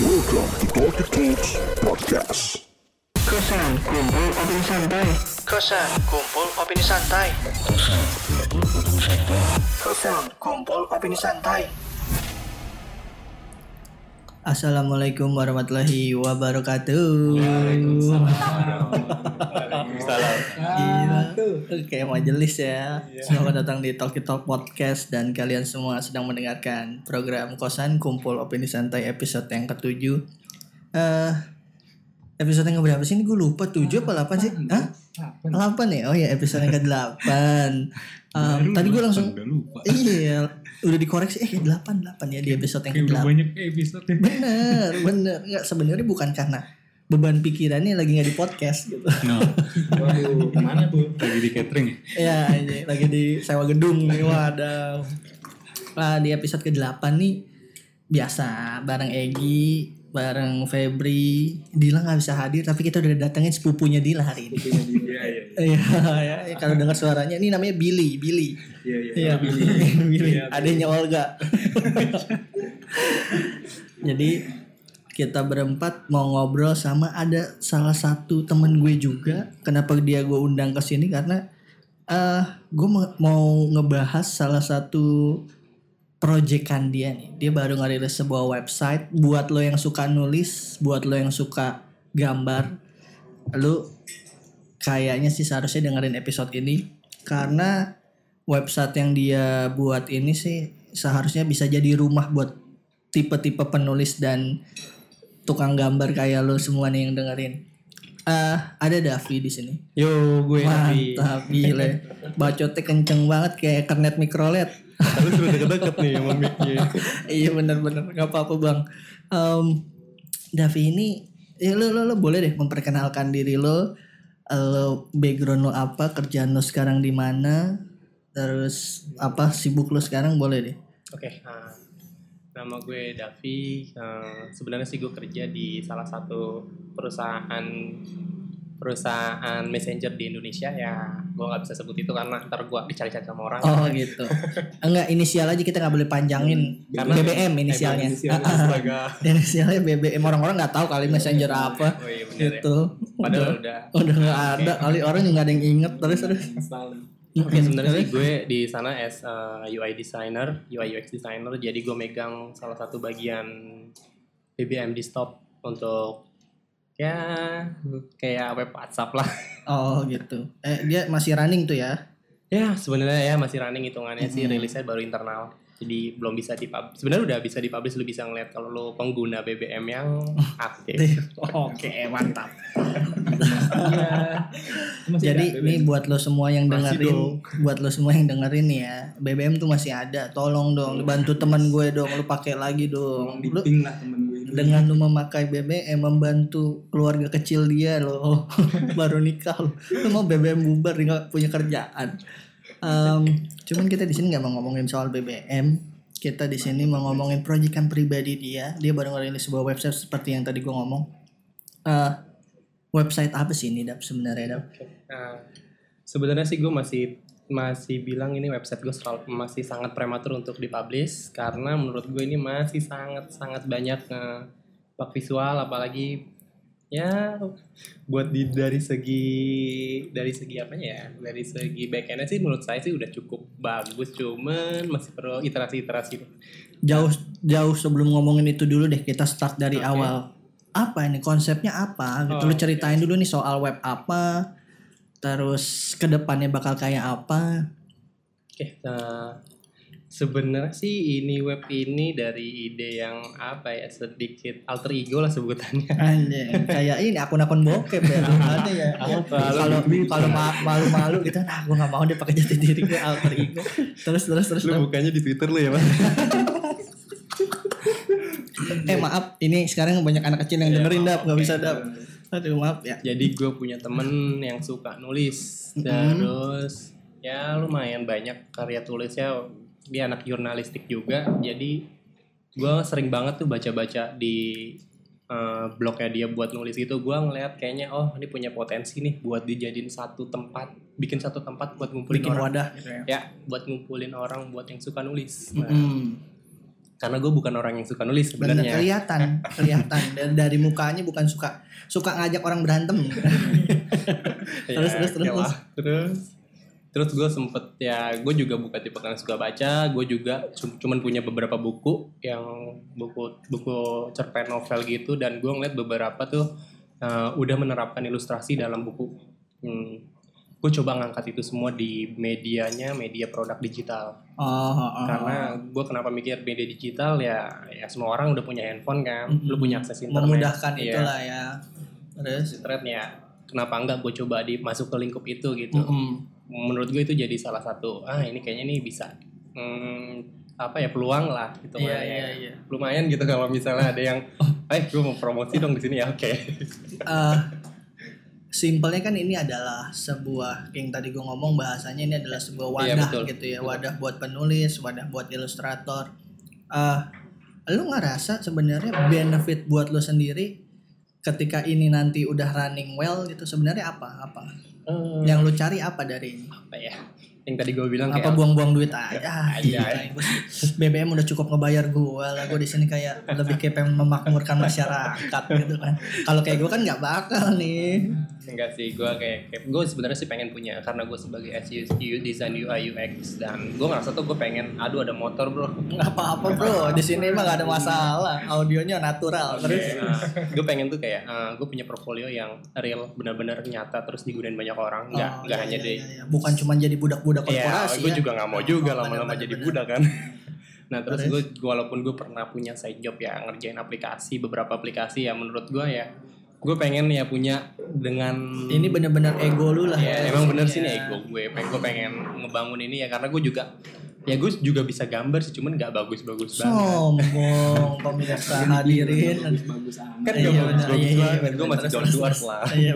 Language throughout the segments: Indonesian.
Welcome to Talkie Talks Podcast. Kosan kumpul opini santai. Kosan kumpul opini santai. Kosan kumpul opini santai. Assalamualaikum warahmatullahi wabarakatuh. Gila, kayak majelis ya. Selamat datang di Talkie Talk Podcast dan kalian semua sedang mendengarkan program Kosan Kumpul Opini Santai episode yang ketujuh. Eh, episode yang berapa sih ini gue lupa 7 apa 8 sih? Hah? 8 ya? Oh ya episode yang ke-8 Um, Tadi gue langsung. Iya Udah dikoreksi Eh 8 8 ya di episode yang Kayak udah ke-8 banyak episode ya. Bener Bener Nggak sebenarnya bukan karena Beban pikirannya lagi nggak di podcast gitu No. Waduh, ke mana tuh? Lagi di catering ya? Ya ini lagi di sewa gedung nih Waduh Nah di episode ke-8 nih Biasa Bareng Egi Bareng Febri Dila nggak bisa hadir Tapi kita udah datengin sepupunya Dila hari ini Iya, iya. Iya ya, Kalau dengar suaranya Ini namanya Billy Billy Iya, Iya, Billy. Billy. Adanya Olga. Jadi kita berempat mau ngobrol sama ada salah satu temen gue juga. Kenapa dia gue undang ke sini karena eh gue mau ngebahas salah satu proyekan dia nih. Dia baru ngerilis sebuah website buat lo yang suka nulis, buat lo yang suka gambar. Lu kayaknya sih seharusnya dengerin episode ini karena website yang dia buat ini sih seharusnya bisa jadi rumah buat tipe-tipe penulis dan tukang gambar kayak lo semua nih yang dengerin. Eh, ada Davi di sini. Yo, gue Nabi. Mantap, gile. Bacotnya kenceng banget kayak kernet mikrolet. Harus udah deket-deket nih sama mic-nya. iya bener-bener nggak apa-apa bang. Em, Davi ini, ya lo, lo, lo boleh deh memperkenalkan diri lo, lo background lo apa, kerjaan lo sekarang di mana, terus apa sibuk lo sekarang boleh deh. Oke, nah, nama gue Davi. Eh, sebenarnya sih gue kerja di salah satu perusahaan perusahaan messenger di Indonesia ya. Gue nggak bisa sebut itu karena ntar gue dicari-cari sama orang. Oh gitu. Enggak inisial aja kita nggak boleh panjangin. Karena- BBM inisialnya. Inisialnya Ah, ah. Inisialnya BBM orang-orang nggak tahu kali messenger apa. Oh iya bener ya. Gitu. Padahal udah. Udah nggak ada kali orang juga nggak ada yang inget terus terus. Oke sebenarnya sih gue di sana as uh, UI designer, UI UX designer. Jadi gue megang salah satu bagian BBM desktop untuk ya kayak web WhatsApp lah. Oh gitu. Eh dia masih running tuh ya? Ya sebenarnya ya masih running hitungannya sih Mhm. rilisnya baru internal. Jadi belum bisa dipublish. Sebenarnya udah bisa dipublish lu bisa ngeliat kalau lu pengguna BBM yang aktif. Oke mantap. Masih Jadi ini buat lo semua yang Masih dengerin, dong. buat lo semua yang dengerin nih ya, BBM tuh masih ada. Tolong dong, bantu teman gue dong, lu pakai lagi dong. Lu lah temen. Dengan lu memakai BBM membantu keluarga kecil dia lo baru nikah lo lu mau BBM bubar nggak punya kerjaan. Em, cuman kita di sini nggak mau ngomongin soal BBM kita di sini mau ngomongin proyekan pribadi dia. Dia baru ngerilis sebuah website seperti yang tadi gue ngomong. Eh, website apa sih ini dap sebenarnya dap? Nah, sebenarnya sih gue masih masih bilang ini website gue selalu- masih sangat prematur untuk dipublish karena menurut gue ini masih sangat sangat banyak eh, bug visual apalagi ya buat di dari segi dari segi apanya ya dari segi backendnya sih menurut saya sih udah cukup bagus cuman masih perlu iterasi iterasi. Jauh jauh sebelum ngomongin itu dulu deh kita start dari Oke. awal. Apa ini konsepnya apa? Gitu Oh, lu ceritain dulu nih soal web apa terus ke depannya bakal kayak apa? Oke, nah, sebenarnya sih ini web ini dari ide yang apa ya sedikit alter ego lah sebutannya. Anjing, kayak ini akun-akun bokep ya ada ya. Kalau kalau ma- malu-malu gitu nah gue nggak mau dia pakai jati diri gue alter ego. Terus terus terus Lu bukannya di Twitter lu ya, Mas? eh maaf ini sekarang banyak anak kecil yang Ya, dengerin maaf, dap. Nggak bisa dap aduh maaf ya Jadi gue punya temen yang suka nulis, terus ya lumayan banyak karya tulisnya. Dia anak jurnalistik juga, jadi gue sering banget tuh baca-baca di eh, blognya dia buat nulis itu. Gue ngeliat kayaknya oh ini punya potensi nih buat dijadiin satu tempat, bikin satu tempat buat ngumpulin bikin orang. wadah gitu ya Ya, buat ngumpulin orang buat yang suka nulis. Nah, Mm-mm. Karena gue bukan orang yang suka nulis sebenarnya. kelihatan, kelihatan. Dari, dari mukanya bukan suka suka ngajak orang berantem. Ya, Terus, terus, terus, terus. Terus gue sempet ya gue juga bukan tipe yang suka baca. Gue juga cum- cuman punya beberapa buku yang buku buku cerpen novel gitu. Dan gue ngeliat beberapa tuh uh, udah menerapkan ilustrasi dalam buku. Hmm, gue coba ngangkat itu semua di medianya media produk digital Oh, oh, oh. karena gue kenapa mikir media digital ya ya semua orang udah punya handphone kan Mm-mm. lu punya akses internet memudahkan Iya, itulah ya. Terus internet ya kenapa enggak gue coba di masuk ke lingkup itu gitu Mm-mm. menurut gue itu jadi salah satu ah ini kayaknya nih bisa hmm, apa ya peluang lah gitu Iya, Mah, ya. iya, iya. lumayan gitu kalau misalnya ada yang eh gue mau promosi dong di sini ya oke Eh, simpelnya kan ini adalah sebuah yang tadi gue ngomong bahasanya ini adalah sebuah Iya, wadah betul. gitu ya wadah buat penulis wadah buat ilustrator. Eh lu ngerasa sebenarnya benefit buat lu sendiri ketika ini nanti udah running well gitu sebenarnya apa? Apa? Eh, yang lu cari apa dari ini? apa ya? Yang tadi gue bilang apa buang-buang duit aja? Ah, gua sih- BBM udah cukup ngebayar gue lah gue di sini kayak lebih kayak memakmurkan masyarakat gitu kan. Kalau kayak gue kan nggak bakal nih enggak sih gue kayak, kayak gue sebenarnya sih pengen punya karena gue sebagai SU design UI UX dan gue ngerasa tuh gue pengen aduh ada motor bro nggak apa-apa bro di sini mah gak ada masalah audionya natural terus gue pengen tuh kayak gue punya portfolio yang real benar-benar nyata terus digunain banyak orang nggak Oh, nggak iya, hanya iya, di iya, iya. bukan cuma jadi budak-budak Iya, korporasi gue ya. juga nggak mau juga Oh, lama-lama bener, jadi bener, budak kan. Nah terus Terus? gue walaupun gue pernah punya side job ya ngerjain aplikasi beberapa aplikasi ya menurut gue ya gue pengen ya punya dengan ini bener-bener ego lu lah ya emang bener sih Ya. nih ego gue pengen gue pengen ngebangun ini ya karena gue juga ya gue juga bisa gambar sih cuman nggak bagus-bagus banget. Sombong pemirsa hadirin. bagus amat. Kan Iya, gak bener, bagus-bagus iya, iya, banget. gue masih down to earth terus. lah. iya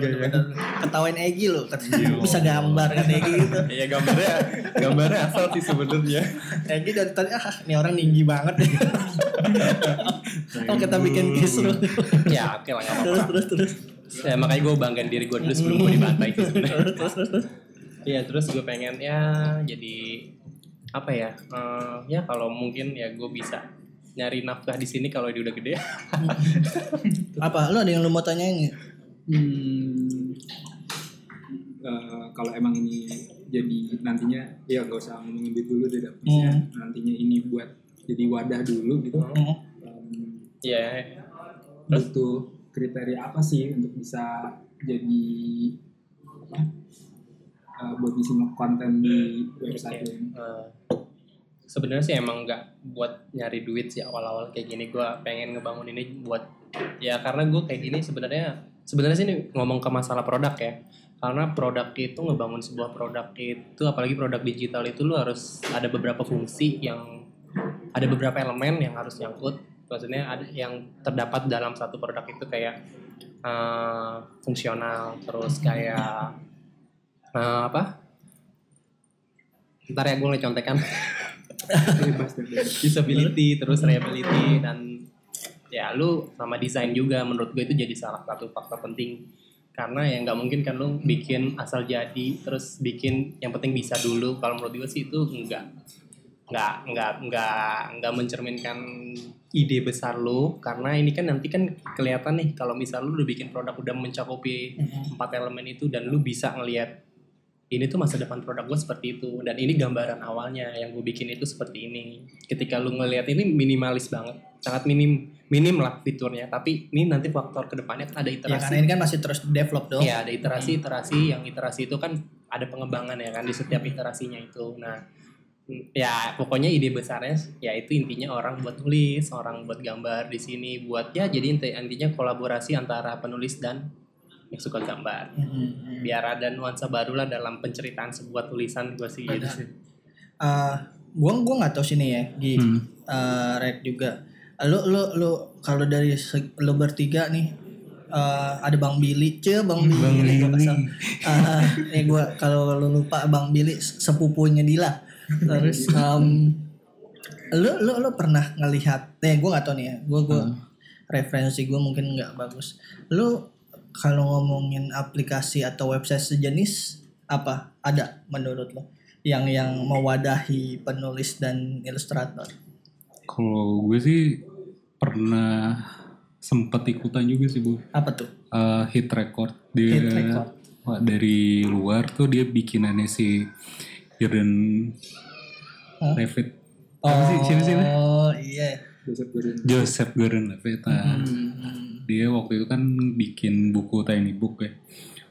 ketawain Egi lu bisa gambar kan Egi gitu Iya gambarnya gambarnya asal sih sebenarnya. Egi dari tadi ah ini orang tinggi banget. Oh kita bikin kisru. Ya oke lah terus terus terus. Ya makanya gue banggain diri gue dulu sebelum gue dibantai terus terus, terus. Iya terus gue pengen ya jadi apa ya? Eh, ya kalau mungkin ya gue bisa nyari nafkah di sini kalau dia udah gede. Apa? Lu ada yang lu mau tanyain nggak? Hmm, eh, kalau emang ini jadi nantinya ya nggak usah ngomongin duit dulu deh dapetnya Hmm. nantinya ini buat jadi wadah dulu gitu. Hmm. Em, Iya. Butuh kriteria apa sih untuk bisa jadi apa eh, buat ngisi konten di website ini. Eh, sebenarnya sih emang nggak buat nyari duit sih awal-awal kayak gini. Gue pengen ngebangun ini buat ya karena gue kayak gini sebenarnya sebenarnya sih ini ngomong ke masalah produk ya. Karena produk itu ngebangun sebuah produk itu apalagi produk digital itu lu harus ada beberapa fungsi yang ada beberapa elemen yang harus nyangkut. Maksudnya ada yang terdapat dalam satu produk itu kayak eh, fungsional terus kayak eh, apa? Ntar ya gue contekan. Bebas deh, bebas. disability terus reliability dan ya lu sama desain juga menurut gue itu jadi salah satu faktor penting. Karena ya nggak mungkin kan lu bikin asal jadi terus bikin yang penting bisa dulu. Kalau menurut gue sih itu enggak nggak nggak nggak nggak mencerminkan ide besar lu. Karena ini kan nanti kan kelihatan nih kalau misal lu udah bikin produk udah mencakupi empat elemen itu dan lu bisa ngelihat ini tuh masa depan produk gue seperti itu. Dan ini gambaran awalnya yang gue bikin itu seperti ini. Ketika lu ngelihat ini minimalis banget sangat minim minim lah fiturnya. Tapi ini nanti faktor ke depannya kan ada ya iterasi. karena ini kan masih terus develop dong. Iya ada iterasi iterasi. Yang iterasi itu kan ada pengembangan ya kan di setiap iterasinya itu. Nah ya pokoknya ide besarnya ya itu intinya orang buat tulis orang buat gambar di sini buat ya jadi inti- intinya kolaborasi antara penulis dan yang suka gambar Hmm. biar ada nuansa baru lah dalam penceritaan sebuah tulisan gue sih gitu sih Eh, gua gua nggak tahu sini ya Gi Hmm. Eh, Red juga lu lu lu kalau dari lu bertiga nih eh, ada Bang Billy, ce Bang Billy, Bang gua Billy. kesel. Eh, ini gua kalau lu lupa Bang Billy sepupunya Dila. Terus em, lu lu lu pernah ngelihat, eh gua nggak tahu nih ya, gua gua referensi gua mungkin nggak bagus. Lu kalau ngomongin aplikasi atau website sejenis apa ada menurut lo yang yang mewadahi penulis dan ilustrator? Kalau gue sih pernah sempet ikutan juga sih bu. Apa tuh? Eh, hit record dia Hit record. wah, dari luar tuh dia bikinannya si Jordan Hah? Levitt. Apa sih? Siapa sih? Oh iya. Joseph Gordon. Joseph Gordon Levitt. Nah, Hmm. Dia waktu itu kan bikin buku tiny book ya.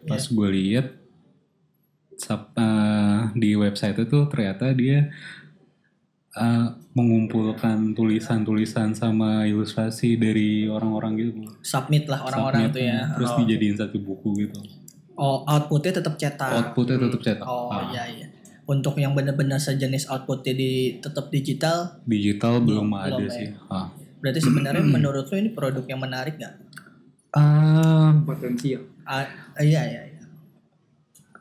Pas Iya. gue lihat eh, di website itu ternyata dia eh, mengumpulkan tulisan-tulisan sama ilustrasi dari orang-orang gitu. Submit lah orang-orang tuh ya. Terus oh. dijadiin satu buku gitu. Oh, outputnya tetap cetak. Outputnya tetap cetak. Oh Ah, iya iya. Untuk yang benar-benar sejenis outputnya di tetap digital, Digital belum, Belum, ada belum sih. ya. Ah. Berarti sebenarnya menurut lo ini produk yang menarik nggak? Ah, Potensial. Ah, iya iya iya.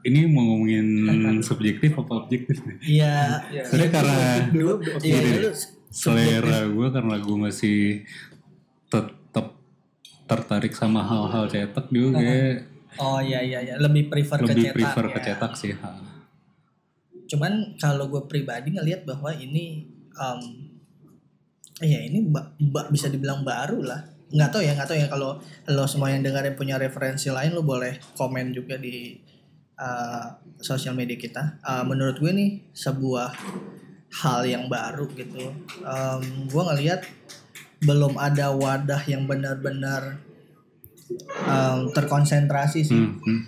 ini mau ngomongin subjektif apa objektif nih? Iya. Iya. Sebenarnya karena Dulu iya dulu selera gue karena gue masih tetap tertarik sama hal-hal cetak juga Oh iya iya iya, lebih prefer ke lebih cetak. prefer ya. ke cetak sih. Ha. Cuman kalau gue pribadi ngelihat bahwa ini em iya ini ba- ba- bisa dibilang baru lah. Nggak tahu ya, nggak tahu ya kalau lo semua yang dengerin punya referensi lain lo boleh komen juga di eh, sosial media kita. Eh, menurut gue nih sebuah hal yang baru gitu. Em, gue ngelihat belum ada wadah yang benar-benar em, terkonsentrasi sih Hmm, hmm.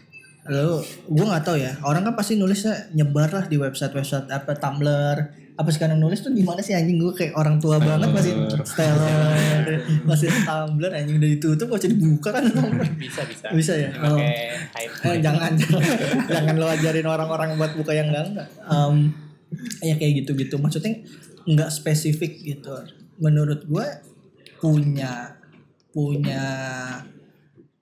Lalu gue nggak tahu ya orang kan pasti nulisnya nyebar lah di website website apa Tumblr apa sekarang nulis tuh gimana sih anjing? Gue kayak orang tua banget masih Stellar masih Tumblr anjing udah ditutup masih dibuka kan? Bisa bisa. bisa ya? Oh. Eh, jangan jangan. Lo ajarin orang-orang buat buka yang enggak enggak. Em, ya kayak gitu-gitu. Maksudnya nggak spesifik gitu. Menurut gue punya punya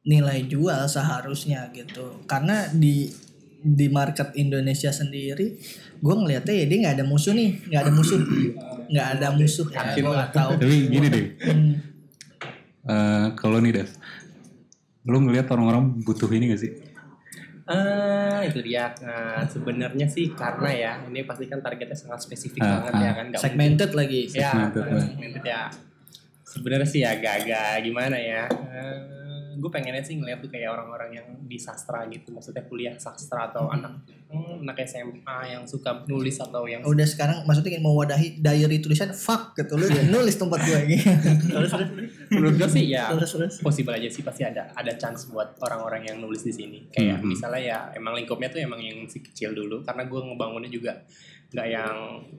nilai jual seharusnya gitu. Karena di di market Indonesia sendiri gue ngeliatnya ya dia nggak ada musuh nih nggak ada musuh nggak ada musuh ya gue nggak tahu Tapi gini deh, Hmm, eh, kalau nih Dev, lu ngelihat orang-orang butuh ini gak sih? Ah, itu dia. Nah, sebenarnya sih karena ya, ini pasti kan targetnya sangat spesifik Ah, banget ah. ya kan. Nggak segmented lagi Ya, Segmented, ya. segmented ya. Sebenarnya sih agak-agak gimana ya. Gue pengennya sih ngeliat tuh kayak orang-orang yang di sastra gitu. Maksudnya kuliah sastra atau anak hmm, anak SMA yang suka nulis atau yang udah sekarang maksudnya ingin mewadahi diary tulisan fuck gitu lu nulis tempat gue gitu terus terus menurut gue sih ya terus terus possible aja sih pasti ada ada chance buat orang-orang yang nulis di sini kayak Mhm. misalnya ya emang lingkupnya tuh emang yang si kecil dulu karena gue ngebangunnya juga nggak yang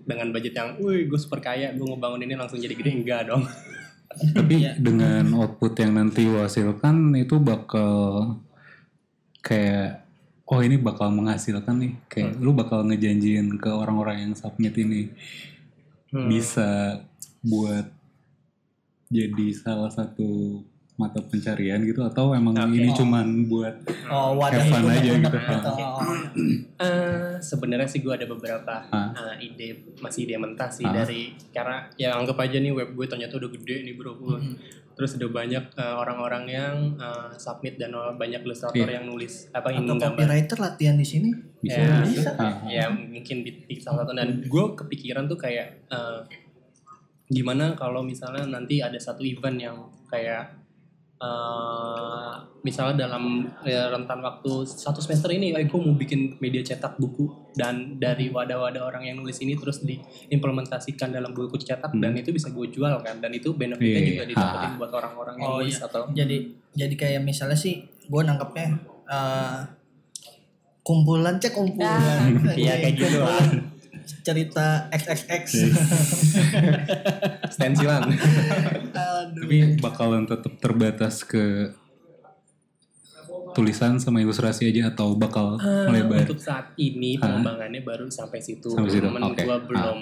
dengan budget yang, wih gue super kaya, gue ngebangun ini langsung jadi gede enggak dong. Tapi Iya. dengan output yang nanti hasilkan itu bakal kayak oh ini bakal menghasilkan nih. Kayak lu bakal ngejanjiin ke orang-orang yang submit ini Hmm. bisa buat jadi salah satu mata pencarian gitu atau emang Oke. ini Oh. cuman buat oh wadah Have fun itu aja gitu. gitu. Oh, Eh, sebenarnya sih gue ada beberapa eh, ide masih ide mentah sih Ah. dari karena ya anggap aja nih web gue ternyata udah gede nih bro Mhm. terus udah banyak eh, orang-orang yang eh, submit dan banyak ilustrator Iya. yang nulis apa yang atau copywriter latihan di sini bisa ya, Bisa. Ya mungkin di, di salah satu dan gue kepikiran tuh kayak eh, gimana kalau misalnya nanti ada satu event yang kayak eh, misalnya dalam ya, rentan waktu satu semester ini, eh, gue mau bikin media cetak buku dan dari wadah-wadah orang yang nulis ini terus diimplementasikan dalam buku cetak dan itu bisa gue jual kan dan itu benefitnya Iya, juga iya. didapetin Ah. buat orang-orang yang Oh, nulis iya. atau jadi jadi kayak misalnya sih gue nangkepnya eh, kumpulan cek kumpulan Iya, kayak gitu. Kumpulan cerita XXX stensilan. aduh tapi bakalan tetap terbatas ke tulisan sama ilustrasi aja atau bakal melebar Untuk saat ini pengembangannya baru sampai situ. Sampai situ, Temen oke. gue belum.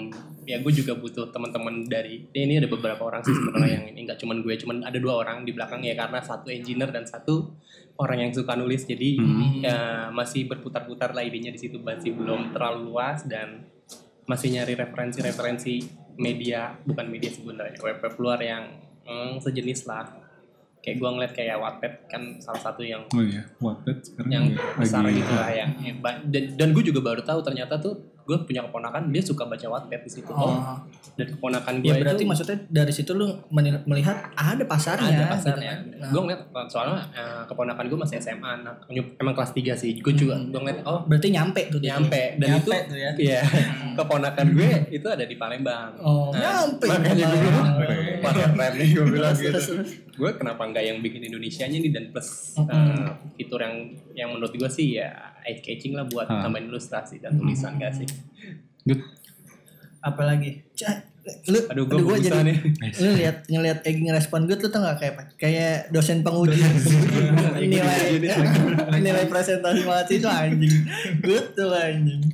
Ya gue juga butuh teman-teman dari. ya ini ada beberapa orang sih sebenarnya yang ini nggak cuman gue, cuman ada dua orang di belakang ya karena satu engineer dan satu orang yang suka nulis. Jadi Hmm. ya masih berputar-putar lah idenya di situ masih belum terlalu luas dan masih nyari referensi-referensi media bukan media sebenarnya web web luar yang hmm, sejenis lah. Kayak gue ngeliat kayak Wattpad kan salah satu yang oh iya Wattpad sekarang yang juga besar lagi gitu lah yang yang dan, dan gue juga baru tahu ternyata tuh gue punya keponakan dia suka baca Wattpad di situ Oh. oh. dan keponakan gue Ya berarti itu maksudnya dari situ lu melihat ada pasarnya. ada gitu pasarnya. kan. Nah, Gue ngeliat soalnya eh, keponakan gue masih SMA, anak emang kelas 3 sih. Gue juga Hmm. gue ngeliat oh berarti nyampe tuh dia. nyampe dan Nyampe itu tuh ya. iya keponakan gue itu ada di Palembang. Oh, Nah, nyampe. Makanya gue bilang, keren nih gue bilang gitu. Gue kenapa nggak yang bikin Indonesianya nih dan plus Mm-mm. eh, fitur yang yang menurut gue sih ya eye catching lah buat Ah. tambahin ilustrasi dan tulisan gak sih? Good. Apalagi? Lu Aduh gue gua bisa nih. lu lihat ngelihat Egi ngerespon gue tuh tau gak kayak? Kayak dosen penguji. Nilai nilai presentasi mahasiswa anjing. Good tuh anjing.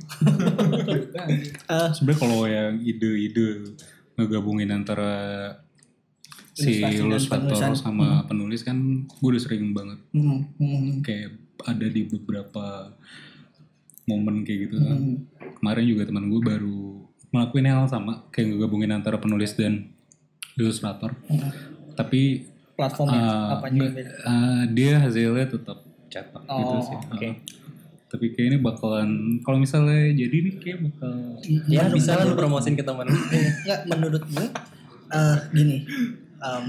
Eh, Sebenarnya kalau yang ide-ide ngegabungin antara si ilustrator sama penulis kan gue udah sering banget. Hmm, hmm, kayak ada di beberapa momen kayak gitu kan. hmm. Kemarin juga teman gue baru ngelakuin hal sama kayak ngegabungin antara penulis dan ilustrator. Hmm. Tapi platformnya Ah, apa yang beda uh, dia hasilnya tetap cetak gitu Oh, sih. oke. Uh, tapi kayaknya bakalan kalau misalnya jadi nih kayak bakal Ya Menurut- bisa lah lu promosin ke teman. Enggak menurut gue eh gini em,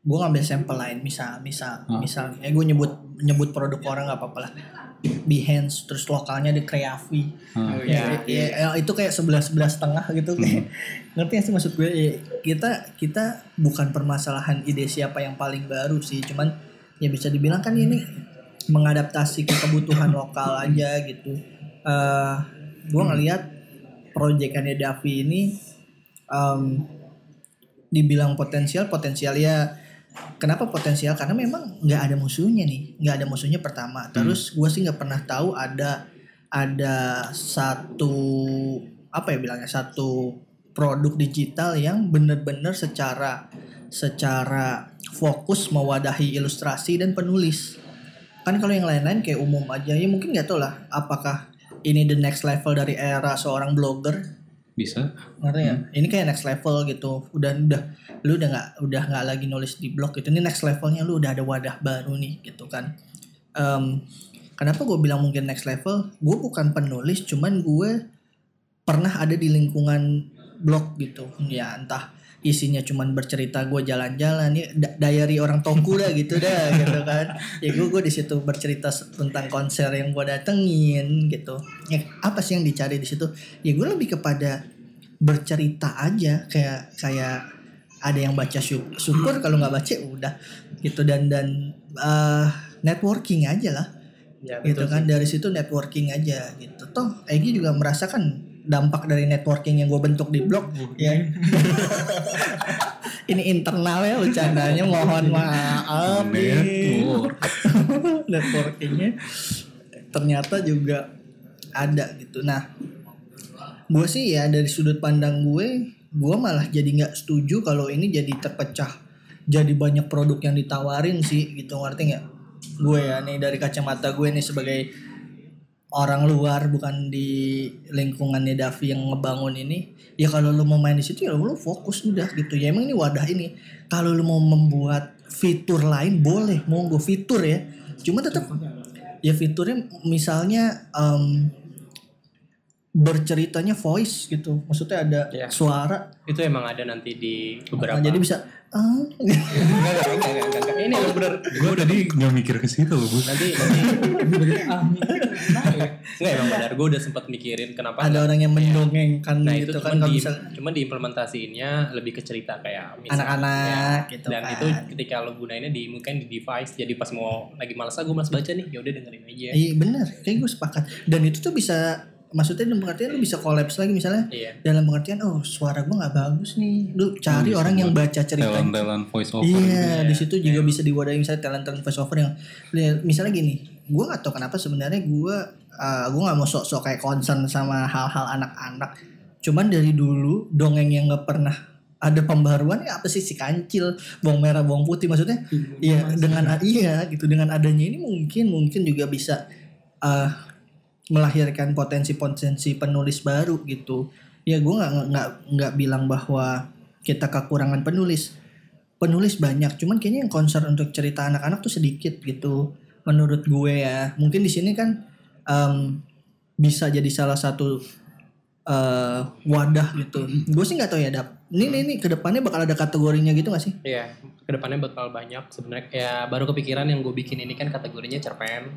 gue ngambil sampel lain misal misal Ah. misal eh gue nyebut nyebut produk orang nggak apa-apa lah. Behance terus lokalnya di Kreavi uh, Oh, ya, iya. ya, ya, itu kayak sebelas sebelas setengah gitu. Kayak ngerti gak sih maksud gue? Ya, kita kita bukan permasalahan ide siapa yang paling baru sih. Cuman ya bisa dibilang kan ini mengadaptasi ke kebutuhan lokal aja gitu. Eh gue ngelihat proyekannya Davi ini em, dibilang potensial potensial ya kenapa potensial? Karena memang nggak ada musuhnya nih. Nggak ada musuhnya pertama. Terus gue sih nggak pernah tahu ada ada satu apa ya bilangnya satu produk digital yang bener-bener secara secara fokus mewadahi ilustrasi dan penulis. Kan kalau yang lain-lain kayak umum aja. Ya mungkin nggak tahu lah apakah ini the next level dari era seorang blogger bisa. Ngerti ya ini kayak next level gitu. Udah udah lu udah nggak udah nggak lagi nulis di blog gitu. Ini next levelnya lu udah ada wadah baru nih gitu kan. Em, kenapa gue bilang mungkin next level? Gue bukan penulis cuman gue pernah ada di lingkungan blog gitu. Ya entah isinya cuman bercerita gue jalan-jalan ya da- diary orang toku dah gitu dah gitu kan. Ya gue gue di situ bercerita tentang konser yang gue datengin gitu. Ya apa sih yang dicari di situ? Ya gue lebih kepada bercerita aja kayak kayak ada yang baca syuk- syukur kalau nggak baca ya udah gitu. Dan dan eh, networking aja lah Ya, gitu kan. dari situ networking aja gitu. Toh Egi juga merasakan dampak dari networking yang gue bentuk di blog ya. ini internal ya bercandanya mohon maaf nih network networkingnya ternyata juga ada gitu. Nah gue sih ya dari sudut pandang gue gue malah jadi nggak setuju kalau ini jadi terpecah jadi banyak produk yang ditawarin sih gitu. Ngerti nggak? Gue ya nih dari kacamata gue nih sebagai orang luar bukan di lingkungannya Davi yang ngebangun ini ya kalau lu mau main di situ ya lu fokus udah gitu. Ya emang ini wadah ini. Kalau lu mau membuat fitur lain boleh monggo fitur ya. Cuma tetap ya fiturnya misalnya em, berceritanya voice gitu maksudnya ada Ya. suara itu emang ada nanti di Nah, beberapa. jadi bisa ah, enggak, enggak, enggak, enggak, enggak, enggak. Ini emang bener. gue tadi nggak mikir ke situ loh bu Nanti, nanti Enggak emang benar. Gue udah sempat mikirin kenapa ada nggak- orang yang mendongengkan Nah itu gitu cuma kan di, bisa cuma diimplementasiinnya lebih ke cerita kayak anak-anak gitu dan kan. itu ketika lo gunainnya di mungkin di device jadi pas mau lagi males ah gue males baca nih ya udah dengerin aja Iya bener, kayak gue sepakat. Dan itu tuh bisa, maksudnya dalam pengertian lu bisa kolaps lagi misalnya iya dalam pengertian, oh suara gue nggak bagus nih. Lu cari bisa orang yang baca ceritanya. talent talent voice over Iya, gitu di ya. situ juga bisa diwadahi misalnya talent talent voice over yang lihat- misalnya gini, gue nggak tahu kenapa sebenarnya gue uh, gue nggak mau sok-sok kayak concern sama hal-hal anak-anak. Cuman dari dulu dongeng yang nggak pernah ada pembaruan ya apa sih si kancil bawang merah bawang putih maksudnya Iya dengan iya gitu dengan adanya ini mungkin mungkin juga bisa eh melahirkan potensi-potensi penulis baru gitu. Ya gue nggak nggak nggak bilang bahwa kita kekurangan penulis. Penulis banyak, cuman kayaknya yang concern untuk cerita anak-anak tuh sedikit gitu. Menurut gue ya, mungkin di sini kan em, bisa jadi salah satu eh, wadah gitu. Gue sih nggak tahu ya dap. Ini ini, ini ke depannya bakal ada kategorinya gitu gak sih? Iya, ke depannya bakal banyak sebenarnya. Ya baru kepikiran yang gue bikin ini kan kategorinya cerpen,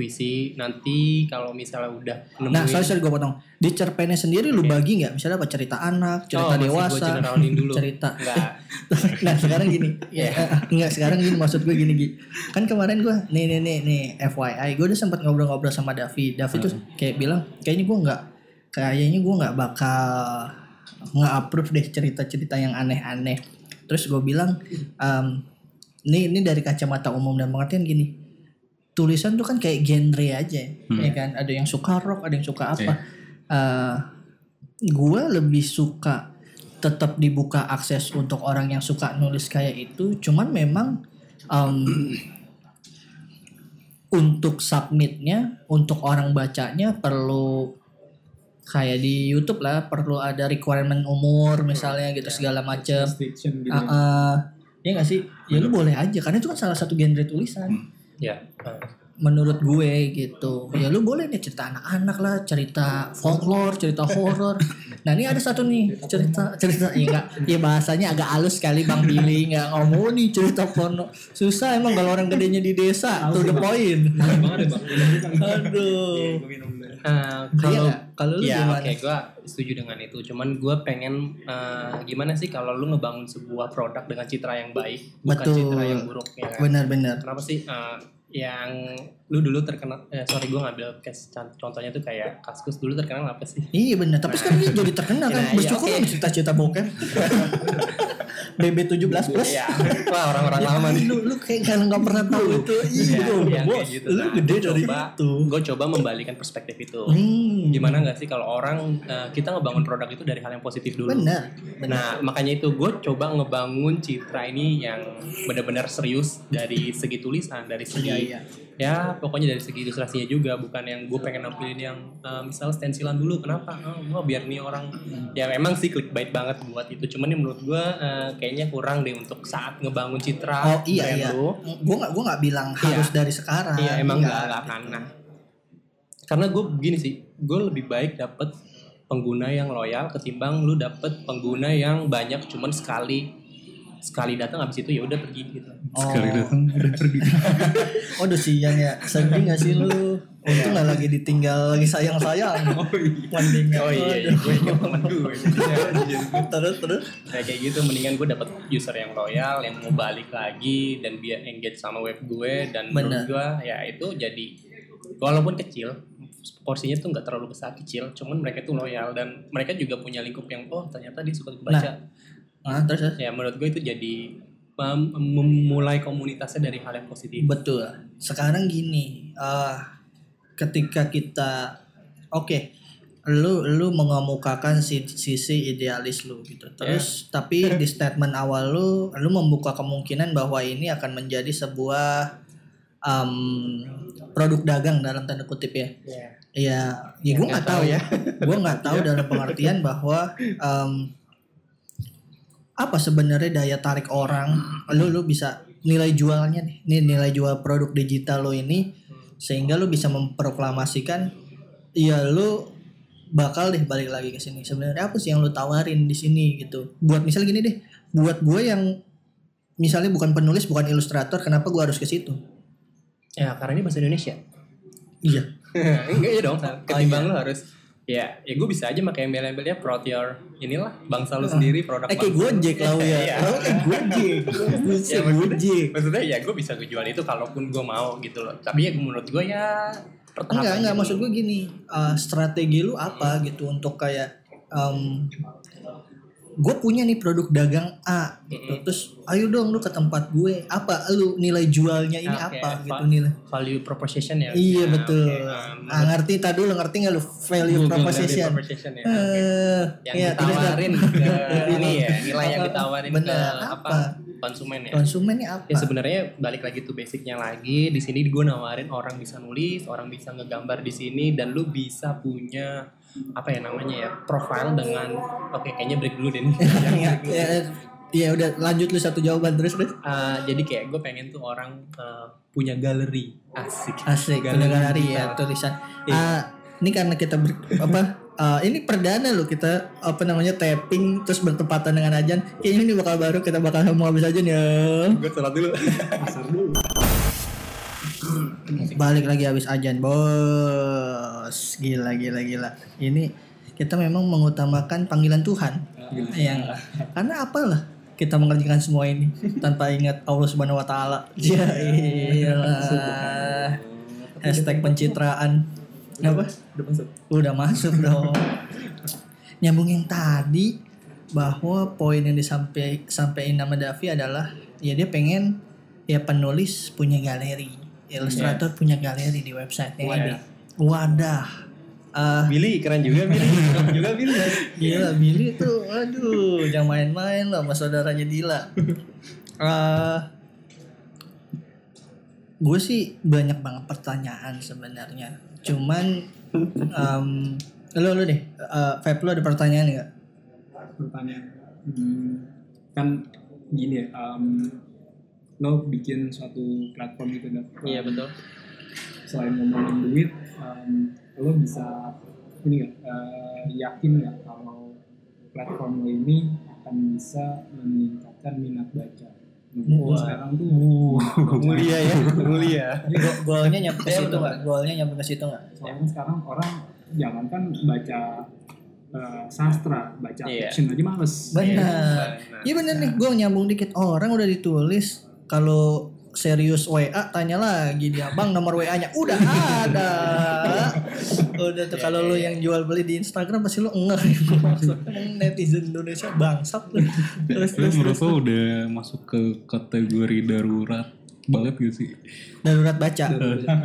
puisi. Nanti kalau misalnya udah nemuin, Nah, sorry sorry gue potong. Di cerpennya sendiri lu bagi nggak? Misalnya apa cerita anak, cerita Oh, masih gua dewasa, dulu. cerita. Enggak. nah sekarang gini, Iya. ya, enggak sekarang gini maksud gue gini Gi. Kan kemarin gue nih nih nih nih FYI, gue udah sempat ngobrol-ngobrol sama Davi. Davi tuh kayak bilang kayaknya gue nggak kayaknya gue nggak bakal nggak approve deh cerita-cerita yang aneh-aneh. Terus gue bilang, em, ini ini dari kacamata umum dan pengertian gini. Tulisan tuh kan kayak genre aja, ya kan? Ada yang suka rock, ada yang suka apa. Eh, gue lebih suka tetap dibuka akses untuk orang yang suka nulis kayak itu cuman memang em, untuk submitnya untuk orang bacanya perlu kayak di YouTube lah perlu ada requirement umur misalnya gitu segala macem Restriction gitu. Ah, ah. ya nggak sih ya lu boleh aja karena itu kan salah satu genre tulisan Ya. eh, menurut gue gitu. Ya lu boleh nih cerita anak-anak lah cerita folklore cerita horor. Nah ini ada satu nih cerita cerita ya enggak ya bahasanya agak halus sekali bang Billy nggak ngomong nih cerita porno. Susah emang kalau orang gedenya di desa to the point. Ya bang. aduh. Iya kalau nggak? kalau lu ya gimana? oke gue setuju dengan itu. Cuman gue pengen eh, gimana sih kalau lu ngebangun sebuah produk dengan citra yang baik bukan Betul. citra yang buruk ya kan? benar-benar kenapa sih eh, yang lu dulu terkenal eh, sorry gue ngambil case contohnya tuh kayak kaskus dulu terkenal apa sih Iya benar, tapi sekarang dia jadi terkenal kan. Nah, iya, Bersyukur oke. sama cerita-cerita bokep. BB 17 plus. Iya, wah orang-orang lama nih Lu lu kayak kalau nggak pernah tahu itu. Iya, Iya, bos. kayak gitu. Lu Nah, gede dari coba, itu. Gue coba membalikan perspektif itu. Hmm. Gimana nggak sih kalau orang eh, kita ngebangun produk itu dari hal yang positif dulu. Benar. Benar. Nah makanya itu gue coba ngebangun citra ini yang benar-benar serius dari segi tulisan, dari segi Iya, iya. Ya pokoknya dari segi ilustrasinya juga bukan yang gue pengen nampilin yang eh, misal stensilan dulu kenapa? Oh, oh, biar nih orang ya memang sih clickbait banget buat itu cuman ini menurut gue eh, kayaknya kurang deh untuk saat ngebangun citra Oh iya iya. Gue nggak gue nggak bilang Iya. harus dari sekarang. Iya emang Nggak. nggak nggak akan. Nah, karena gue begini sih, gue lebih baik dapet pengguna yang loyal ketimbang lu dapet pengguna yang banyak cuman sekali sekali datang habis itu ya udah pergi gitu. Sekali Oh. datang udah pergi. Oh udah siang ya. Sedih gak sih lu? Untung gak lagi ditinggal lagi sayang-sayang. Oh iya. Oh iya, iya gue ingat temen gue. terus terus. Nah kayak gitu mendingan gue dapet user yang loyal yang mau balik lagi dan biar engage sama web gue dan Bener. menurut gue ya itu jadi walaupun kecil porsinya tuh nggak terlalu besar kecil cuman mereka tuh loyal dan mereka juga punya lingkup yang oh ternyata dia suka baca Nah, terus terus. ya menurut gue itu jadi mem- memulai komunitasnya dari hal yang positif Betul. Sekarang gini, eh ketika kita oke, lu lu mengemukakan si- sisi idealis lu gitu. Terus tapi di statement awal lu lu membuka kemungkinan bahwa ini akan menjadi sebuah em, produk dagang dalam tanda kutip ya. ya Iya, ya gue nggak tahu ya. Gue nggak tahu dalam pengertian bahwa em, apa sebenarnya daya tarik orang, lu lu bisa nilai jualnya nih, nih nilai jual produk digital lo ini, sehingga lu bisa memproklamasikan, ya lu bakal deh balik lagi ke sini. Sebenarnya apa sih yang lu tawarin di sini gitu? Buat misal gini deh, buat gue yang misalnya bukan penulis, bukan ilustrator, kenapa gue harus ke situ? ya karena ini bahasa Indonesia Iya. enggak ya dong ketimbang lu harus ya ya gue bisa aja pakai embel-embelnya proud your inilah bangsa lu sendiri produk Eh kayak. Gojek lah ya. Iya. Oh, kayak Gojek. Buset, Ya, maksudnya- Gojek. maksudnya ya gue bisa gue jual itu kalaupun gue mau gitu loh tapi ya menurut gue ya pertahapan Enggak, enggak aja maksud gue gini, eh, strategi lu apa gitu untuk kayak em gue punya nih produk dagang A gitu. Terus ayo dong lu ke tempat gue. Apa lu nilai jualnya ini Oke, apa gitu nilai. value proposition ya Iya Ya, betul. oke. Um, ah, ngerti tadi lu ngerti nggak lu value Google proposition? value proposition ya. Eh, yang iya, terus dah. ditawarin ke ini ya nilai yang ditawarin Bener, ke apa? apa konsumen ya konsumennya apa? Ya sebenarnya balik lagi tuh basicnya lagi di sini gue nawarin orang bisa nulis, orang bisa ngegambar di sini dan lu bisa punya apa ya namanya ya profile dengan oke kayaknya break dulu deh nih. ya, ya, ya udah lanjut lu satu jawaban terus terus. Uh, jadi kayak gue pengen tuh orang uh, punya galeri asik. Asik, Galeri galeri ya tulisan. Iya. Ah, Ini karena kita ber, apa? eh, ini perdana loh kita apa namanya tapping terus bertepatan dengan ajan. Kayaknya ini bakal baru kita bakal mau habis aja nih ya. Gue sholat dulu. Pasar dulu. Balik lagi habis ajan, bos. Gila gila gila. Ini kita memang mengutamakan panggilan Tuhan. Yang karena apalah kita mengerjakan semua ini tanpa ingat Allah Subhanahu wa taala. Ya iyalah. Hashtag pencitraan. Apa? Udah masuk. Udah masuk dong. Nyambung yang tadi bahwa poin yang disampaikan sampaikan nama Davi adalah ya dia pengen ya penulis punya galeri, ilustrator punya galeri di websitenya ini. Wadah. Wadah. Ah, Billy keren juga Billy. Keren juga Billy. Gila Billy tuh aduh jangan main-main lah sama saudaranya Dila. Eh gue sih banyak banget pertanyaan sebenarnya. Cuman em lu lu deh, eh Feb lu ada pertanyaan nggak? Pertanyaan. Hmm, kan gini ya. em, lo bikin suatu platform gitu dan Iya betul. selain ngomongin duit, em, lo bisa ini nggak eh, yakin nggak kalau platform lo ini akan bisa meningkatkan minat baca? Sekarang tuh Mulia ya, mulia. Go- Golnya nyampe ke Iya, situ betul. nggak? Golnya nyampe ke situ nggak? soalnya sekarang orang jangankan baca eh, sastra, baca Iya. fiction aja males. Benar. Iya bener nih, gue nyambung dikit. Orang udah ditulis kalau serius WA tanya lagi dia, bang nomor WA-nya udah ada. udah tuh kalau lu yang jual beli di Instagram pasti lu enggak netizen Indonesia bangsat lu. Terus terus lo udah masuk ke kategori darurat banget gak sih? darurat baca.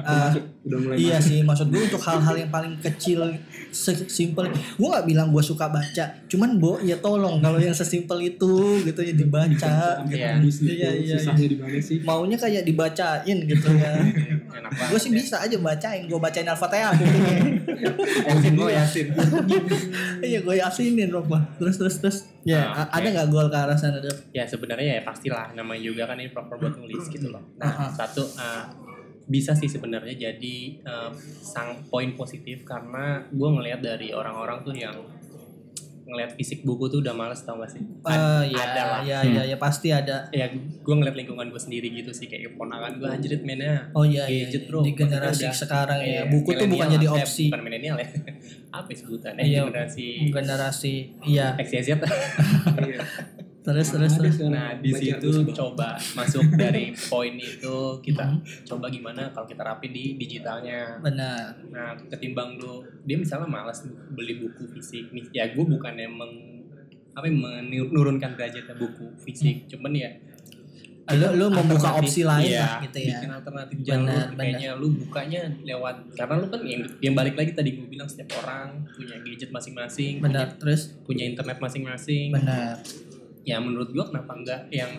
Ah, Udah mulai iya sih, maksud gue untuk hal-hal yang paling kecil, sesimpel. Gue nggak bilang gue suka baca, cuman bo ya tolong kalau yang sesimpel itu gitu ya dibaca. Iya. gitu. Iya, iya, Susahnya di mana sih? maunya kayak dibacain gitu ya. gue sih bisa aja bacain, gue bacain Al-Fatihah. Yasin gue Yasin. Iya gue yasinin Rokma. Terus terus terus. Ya Ah, ada nggak gol ke arah sana Dok? ya sebenarnya ya pastilah namanya juga kan ini proper buat nulis gitu loh. Ah, ah. Nah satu uh, bisa sih sebenarnya jadi uh, sang poin positif karena gue ngelihat dari orang-orang tuh yang ngelihat fisik buku tuh udah males tau gak sih? Ah, ya, ada lah. ya, ya, ya pasti ada. Ya gue ngeliat lingkungan gue sendiri gitu sih kayak ponakan gue anjrit mainnya Oh iya, iya, gadget iya. bro. di generasi udah- sekarang ya. Iya, Buku tuh bukan jadi. Eh, opsi. bukan milenial ya. Apa ya sebutannya? Iya. Generasi Generasi, iya. XYZ. Terus terus terus. Nah di situ coba masuk dari poin itu kita Mhm. coba gimana kalau kita rapi di digitalnya. Benar. Nah ketimbang lu dia misalnya malas beli buku fisik nih ya gue bukannya meng apa ya, menurunkan derajatnya buku fisik cuman ya Lu lu membuka opsi lain iya, lah gitu ya. bikin alternatif jalur Benar, kayaknya lu bukanya lewat karena lu kan yang yang balik lagi tadi gue bilang setiap orang punya gadget masing-masing punya, Benar. Terus punya internet masing-masing benar. Ya menurut gua kenapa enggak yang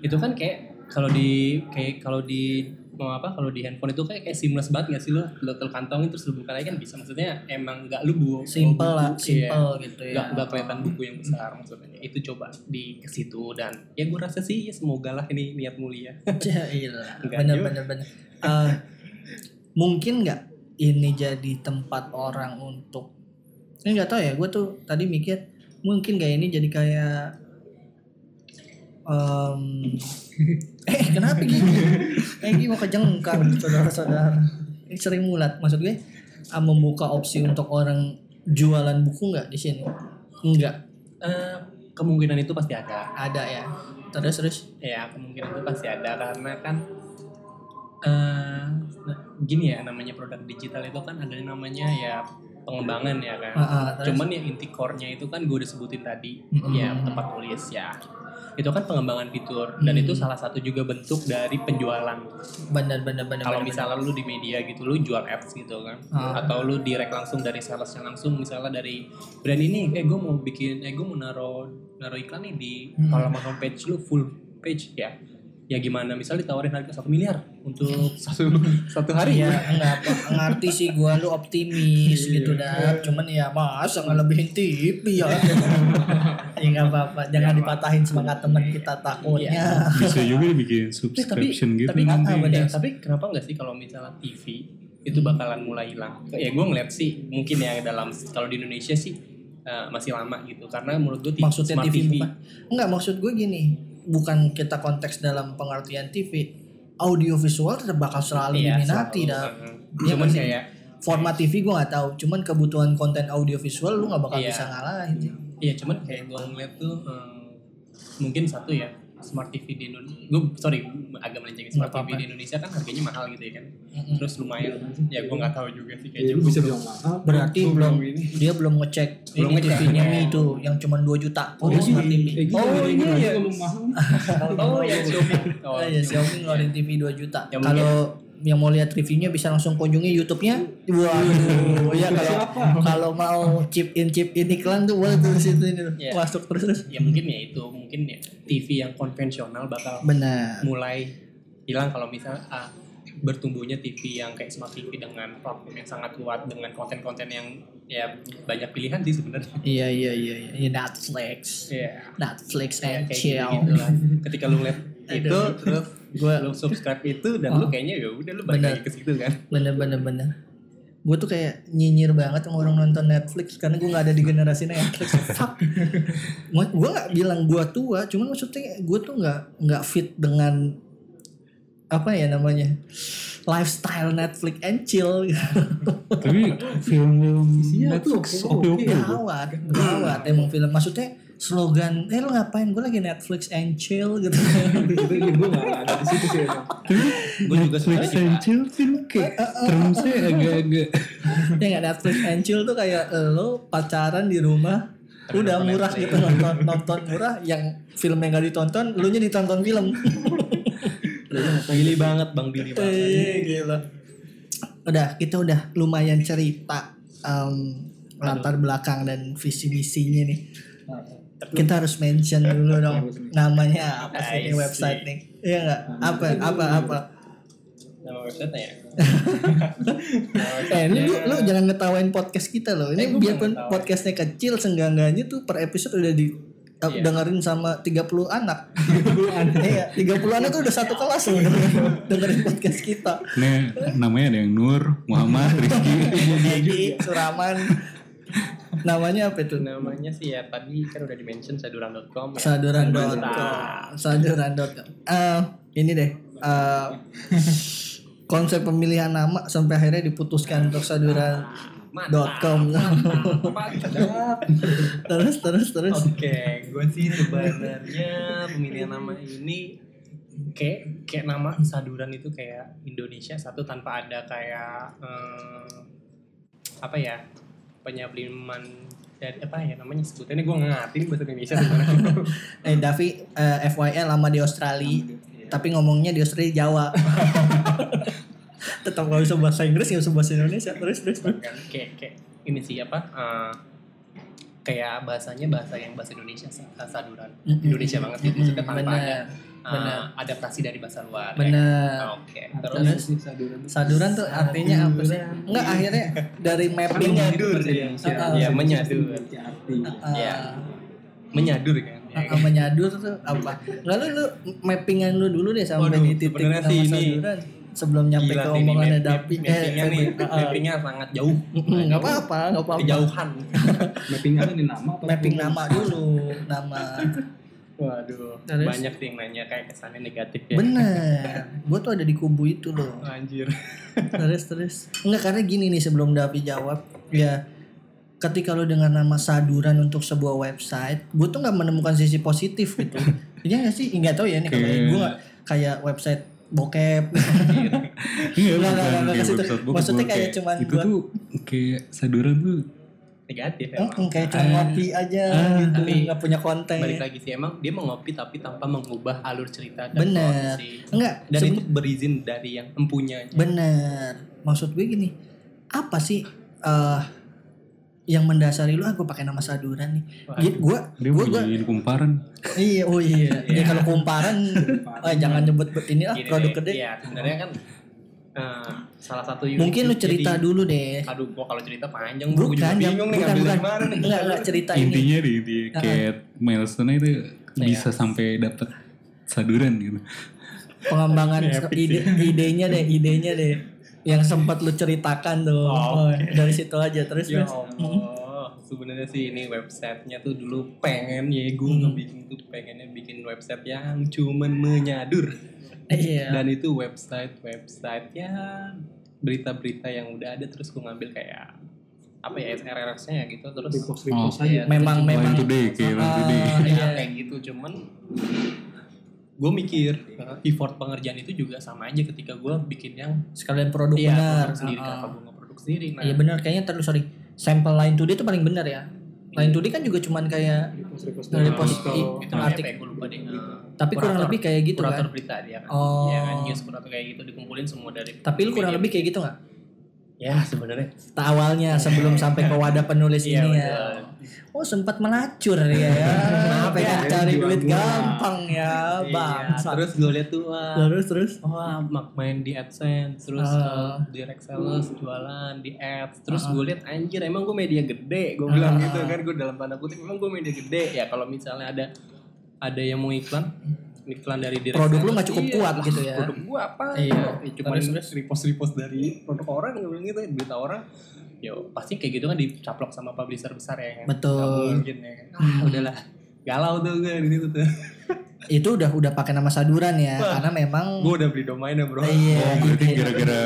itu kan kayak kalau di kayak kalau di mau apa kalau di handphone itu kayak kayak seamless banget nggak sih lo lo kantongin terus lu buka lagi kan bisa maksudnya emang nggak lu bu Simple lah, buku, iya. simple gitu ya. nggak nggak kelihatan buku yang besar maksudnya itu coba di ke situ dan ya gue rasa sih ya semoga lah ini niat mulia Jailah. Enggak Bener bener bener. Eh, mungkin nggak ini jadi tempat orang untuk ini nggak tahu ya. Gue tuh tadi mikir mungkin gak ini jadi kayak em, eh kenapa gini? Eh gini mau kejengkang saudara-saudara. Ini sering mulat. Maksud gue ah, membuka opsi untuk orang jualan buku nggak di sini? Enggak, Eh, kemungkinan itu pasti ada ada ya. Terus terus. ya kemungkinan itu pasti ada karena kan eh nah, gini ya namanya produk digital itu kan ada yang namanya ya pengembangan ya kan Ah, ah, terus. cuman yang inti core-nya itu kan gue udah sebutin tadi Mm-mm. ya tempat tulis ya itu kan pengembangan fitur dan Hmm. itu salah satu juga bentuk dari penjualan bener bener bener. kalau bener, misalnya lu di media gitu lu jual ads gitu kan Ah. atau lu direct langsung dari salesnya langsung misalnya dari brand ini eh gue mau bikin eh gue mau naro naro iklan nih di Hmm. halaman homepage lu full page ya ya gimana misalnya ditawarin harga satu miliar untuk satu satu hari? Ya enggak apa ngerti sih gua lu optimis gitu dah. Cuman ya masa ngelebihin TV ya? Ya nggak apa-apa jangan dipatahin semangat teman kita takutnya. Bisa juga dibikin Eh, subscription gitu tapi, tapi kenapa nggak sih kalau misalnya TV itu bakalan mulai hilang. Ya gue ngeliat sih mungkin ya dalam kalau di Indonesia sih eh, masih lama gitu. Karena menurut gue maksudnya smart TV, bukan? Enggak maksud gue gini bukan kita konteks dalam pengertian TV audio visual tetap bakal selalu Iya, diminati selalu. dah. Iya Cuman kayak format TV gue nggak tahu cuman kebutuhan konten audio visual lu nggak bakal Iya. bisa ngalahin Iya cuman kayak gue ngeliat tuh eh, mungkin satu ya smart TV di Indonesia gue sorry agak melenceng smart TV di Indonesia kan harganya mahal gitu ya kan Mm-mm. terus lumayan ya gue nggak tahu juga sih Ya, kayaknya lu bisa bilang mahal. berarti belum ini. dia belum ngecek Belum ini ngecek. TV-nya Oh. Mi itu yang cuma 2 juta Oh, oh, smart iya, TV kayak gitu. Oh, Jadi iya, gimana iya. oh ya Xiaomi oh, Oh iya Xiaomi ngeluarin TV 2 juta. Ya, Kalau yang mau lihat reviewnya bisa langsung kunjungi YouTube-nya. Waduh, ya kalau Siapa? kalau mau chip in chip in iklan tuh boleh tuh situ ini tuh. Iya. masuk terus terus. ya mungkin ya itu mungkin ya TV yang konvensional bakal Benar. mulai hilang kalau misalnya ah, bertumbuhnya TV yang kayak smart TV dengan platform yang sangat kuat dengan konten-konten yang ya banyak pilihan sih sebenarnya Iya iya iya iya Iya, Netflix. Iya. Netflix Ya, and kayak chill. gitu lah. Ketika lu ngeliat itu terus Gua- lu subscribe itu dan Oh. lu kayaknya ya udah lu balik ke situ kan. Bener bener bener. Gue tuh kayak nyinyir banget sama orang nonton Netflix karena gue nggak ada di generasi Netflix. Fuck. gue nggak bilang gue tua, cuman maksudnya gue tuh nggak nggak fit dengan apa ya namanya lifestyle Netflix and chill. Tapi film-film tuh Netflix oke-oke loh. gawat, gawat emang film. Maksudnya slogan, eh lu ngapain? Gue lagi Netflix and chill gitu. Itu ya gue gak ada di situ sih. Gue juga Netflix and chill film kayak termsnya agak-agak ya nggak Netflix and chill tuh kayak eh, lo pacaran di rumah udah murah gitu nonton nonton murah yang film yang gak ditonton lu nya ditonton film Billy banget Bang Billy banget. eh gila. Udah kita udah lumayan cerita em, latar belakang dan visi misinya nih. Kita harus mention dulu dong namanya apa sih ini website nih? Iya nggak? Apa apa apa? Nama website ya? Eh, ini lu, lu jangan ngetawain podcast kita loh. Eh, Ini gua biarpun podcastnya kecil, senggangganya tuh per episode udah di uh, Iya. dengerin sama 30 anak. Iya, 30 anak tuh udah satu kelas loh dengerin, dengerin podcast kita. Nih namanya ada yang Nur, Muhammad, Rizky. Egi, Suraman. Namanya apa itu? Namanya sih ya tadi kan udah di mention saduran.com ya. Saduran.com. Saduran.com. Eh, ini deh. eh, konsep pemilihan nama sampai akhirnya diputuskan untuk saduran.com. Mantap. terus terus terus. Oke, gue sih sebenarnya pemilihan nama ini kayak kayak nama saduran itu kayak Indonesia satu tanpa ada kayak eh, apa ya penyabliman dari apa ya namanya sebutannya gue ngerti bahasa Indonesia sebenarnya. Eh Davi eh, FYI lama di Australia, tapi ngomongnya di Australia Jawa. Tetap gak bisa bahasa Inggris, gak bisa bahasa Indonesia. Terus terus. terus. kan kayak kayak ini sih apa eh, kayak bahasanya bahasa yang bahasa Indonesia sa- saduran Mm-mm. Indonesia banget gitu maksudnya tanpa Bener, ada eh, bener. adaptasi dari bahasa luar ya. Bener. oke Terus? terus saduran. Saduran tuh artinya apa sih? Enggak akhirnya dari mapping Menyadur. Indonesia. Ah, Iya, menyadur. Eh, Iya. menyadur kan ya, menyadur tuh apa? Enggak lu, lu mappingan lu dulu deh sampai Waduh, di titik sama sih ini saduran sebelum nyampe Gila ke ini omongannya map- mappingnya nih eh, eh, mappingnya sangat jauh Enggak apa-apa, enggak apa-apa. kejauhan Mapping apa nih nama apa? Mapping nama dulu, nama. waduh Terus? banyak sih yang nanya kayak kesannya negatif ya Bener, gue tuh ada di kubu itu loh. anjir terus terus enggak karena gini nih sebelum Davi jawab ya ketika lo dengan nama saduran untuk sebuah website gue tuh nggak menemukan sisi positif gitu iya nggak sih nggak tahu ya nih kalau gue nggak kayak website bokep. Iya, Nggak, nggak, bukan nggak, nggak kayak ke situ. website book, Maksudnya kayak cuman itu buat- tuh kayak saduran tuh. Negatif Eh, emang. kayak cuma Ah. ngopi aja Ah, gitu tapi nggak punya konten. balik lagi sih emang dia mengopi tapi tanpa mengubah alur cerita dan bener. enggak dan itu berizin dari yang empunya bener. Maksud gue gini apa sih eh yang mendasari lu aku pakai nama saduran nih. Gitu, gue dia gue jadiin kumparan. Iya, oh iya. Ya Iya. kalau kumparan, oh, jangan nyebut ini ah Gini produk gede. Iya, sebenarnya kan eh, salah satu Mungkin lu cerita jadi- dulu deh. Aduh, gua kalau cerita panjang gua Bukan, juga yang- bingung nih bukan, ngambil bukan. dari mana nih. Enggak, enggak cerita ini. Intinya deh, intinya kayak milestone itu bisa sampai dapat saduran gitu. Pengembangan ide, idenya deh, idenya deh. Yang sempat lu ceritakan tuh. Oh, Oh, dari situ aja terus Ya. Allah, sebenarnya sih ini websitenya tuh dulu pengen ya gue Hmm. ngebikin tuh pengennya bikin website yang cuman menyadur Iya. dan itu website website ya berita-berita yang udah ada terus gue ngambil kayak apa ya SRRX-nya ya gitu terus repost Oh, repost aja memang memang today, ya, iya. kayak gitu cuman gue mikir uh, effort pengerjaan itu juga sama aja ketika gue bikin yang sekalian produk iya, benar. produk sendiri Ah, kenapa ah. gue nggak produk sendiri nah Iya benar kayaknya terus sorry. Sampel line today itu paling benar ya. Line today kan juga cuman kayak Dari artikel. post- artikel gue lupa deh uh, tapi kurang kurator- lebih kayak gitu kurator kan. berita dia kan Oh. ya kan news kurator kayak gitu dikumpulin semua dari Tapi lu kurang lebih kayak gitu nggak? Ya sebenarnya Awalnya sebelum sampai ke wadah penulis Iya, ini betul. ya. Oh sempat melacur ya ya. Pengen ya, cari duit gampang ya, Iya, bang. terus gue lihat tuh wah terus terus. wah mak main di AdSense terus Ah. uh, direct sales jualan di ads terus Ah. gue lihat anjir emang gue media gede gue bilang Ah. gitu kan gue dalam tanda kutip emang gue media gede ya kalau misalnya ada ada yang mau iklan iklan dari direct Produk lu nggak cukup iya, kuat gitu ya. produk gue apa? Iya. ya, cuma repost repost dari produk orang gue bilang gitu berita orang yo pasti kayak gitu kan dicaplok sama publisher besar ya. Kan Betul. Mungkin ya. Kan ah udahlah. Galau tuh gue di situ tuh Itu udah udah pakai nama saduran ya, Wah. karena memang gue udah beli domainnya bro Iya, Oh, berarti iya. gara-gara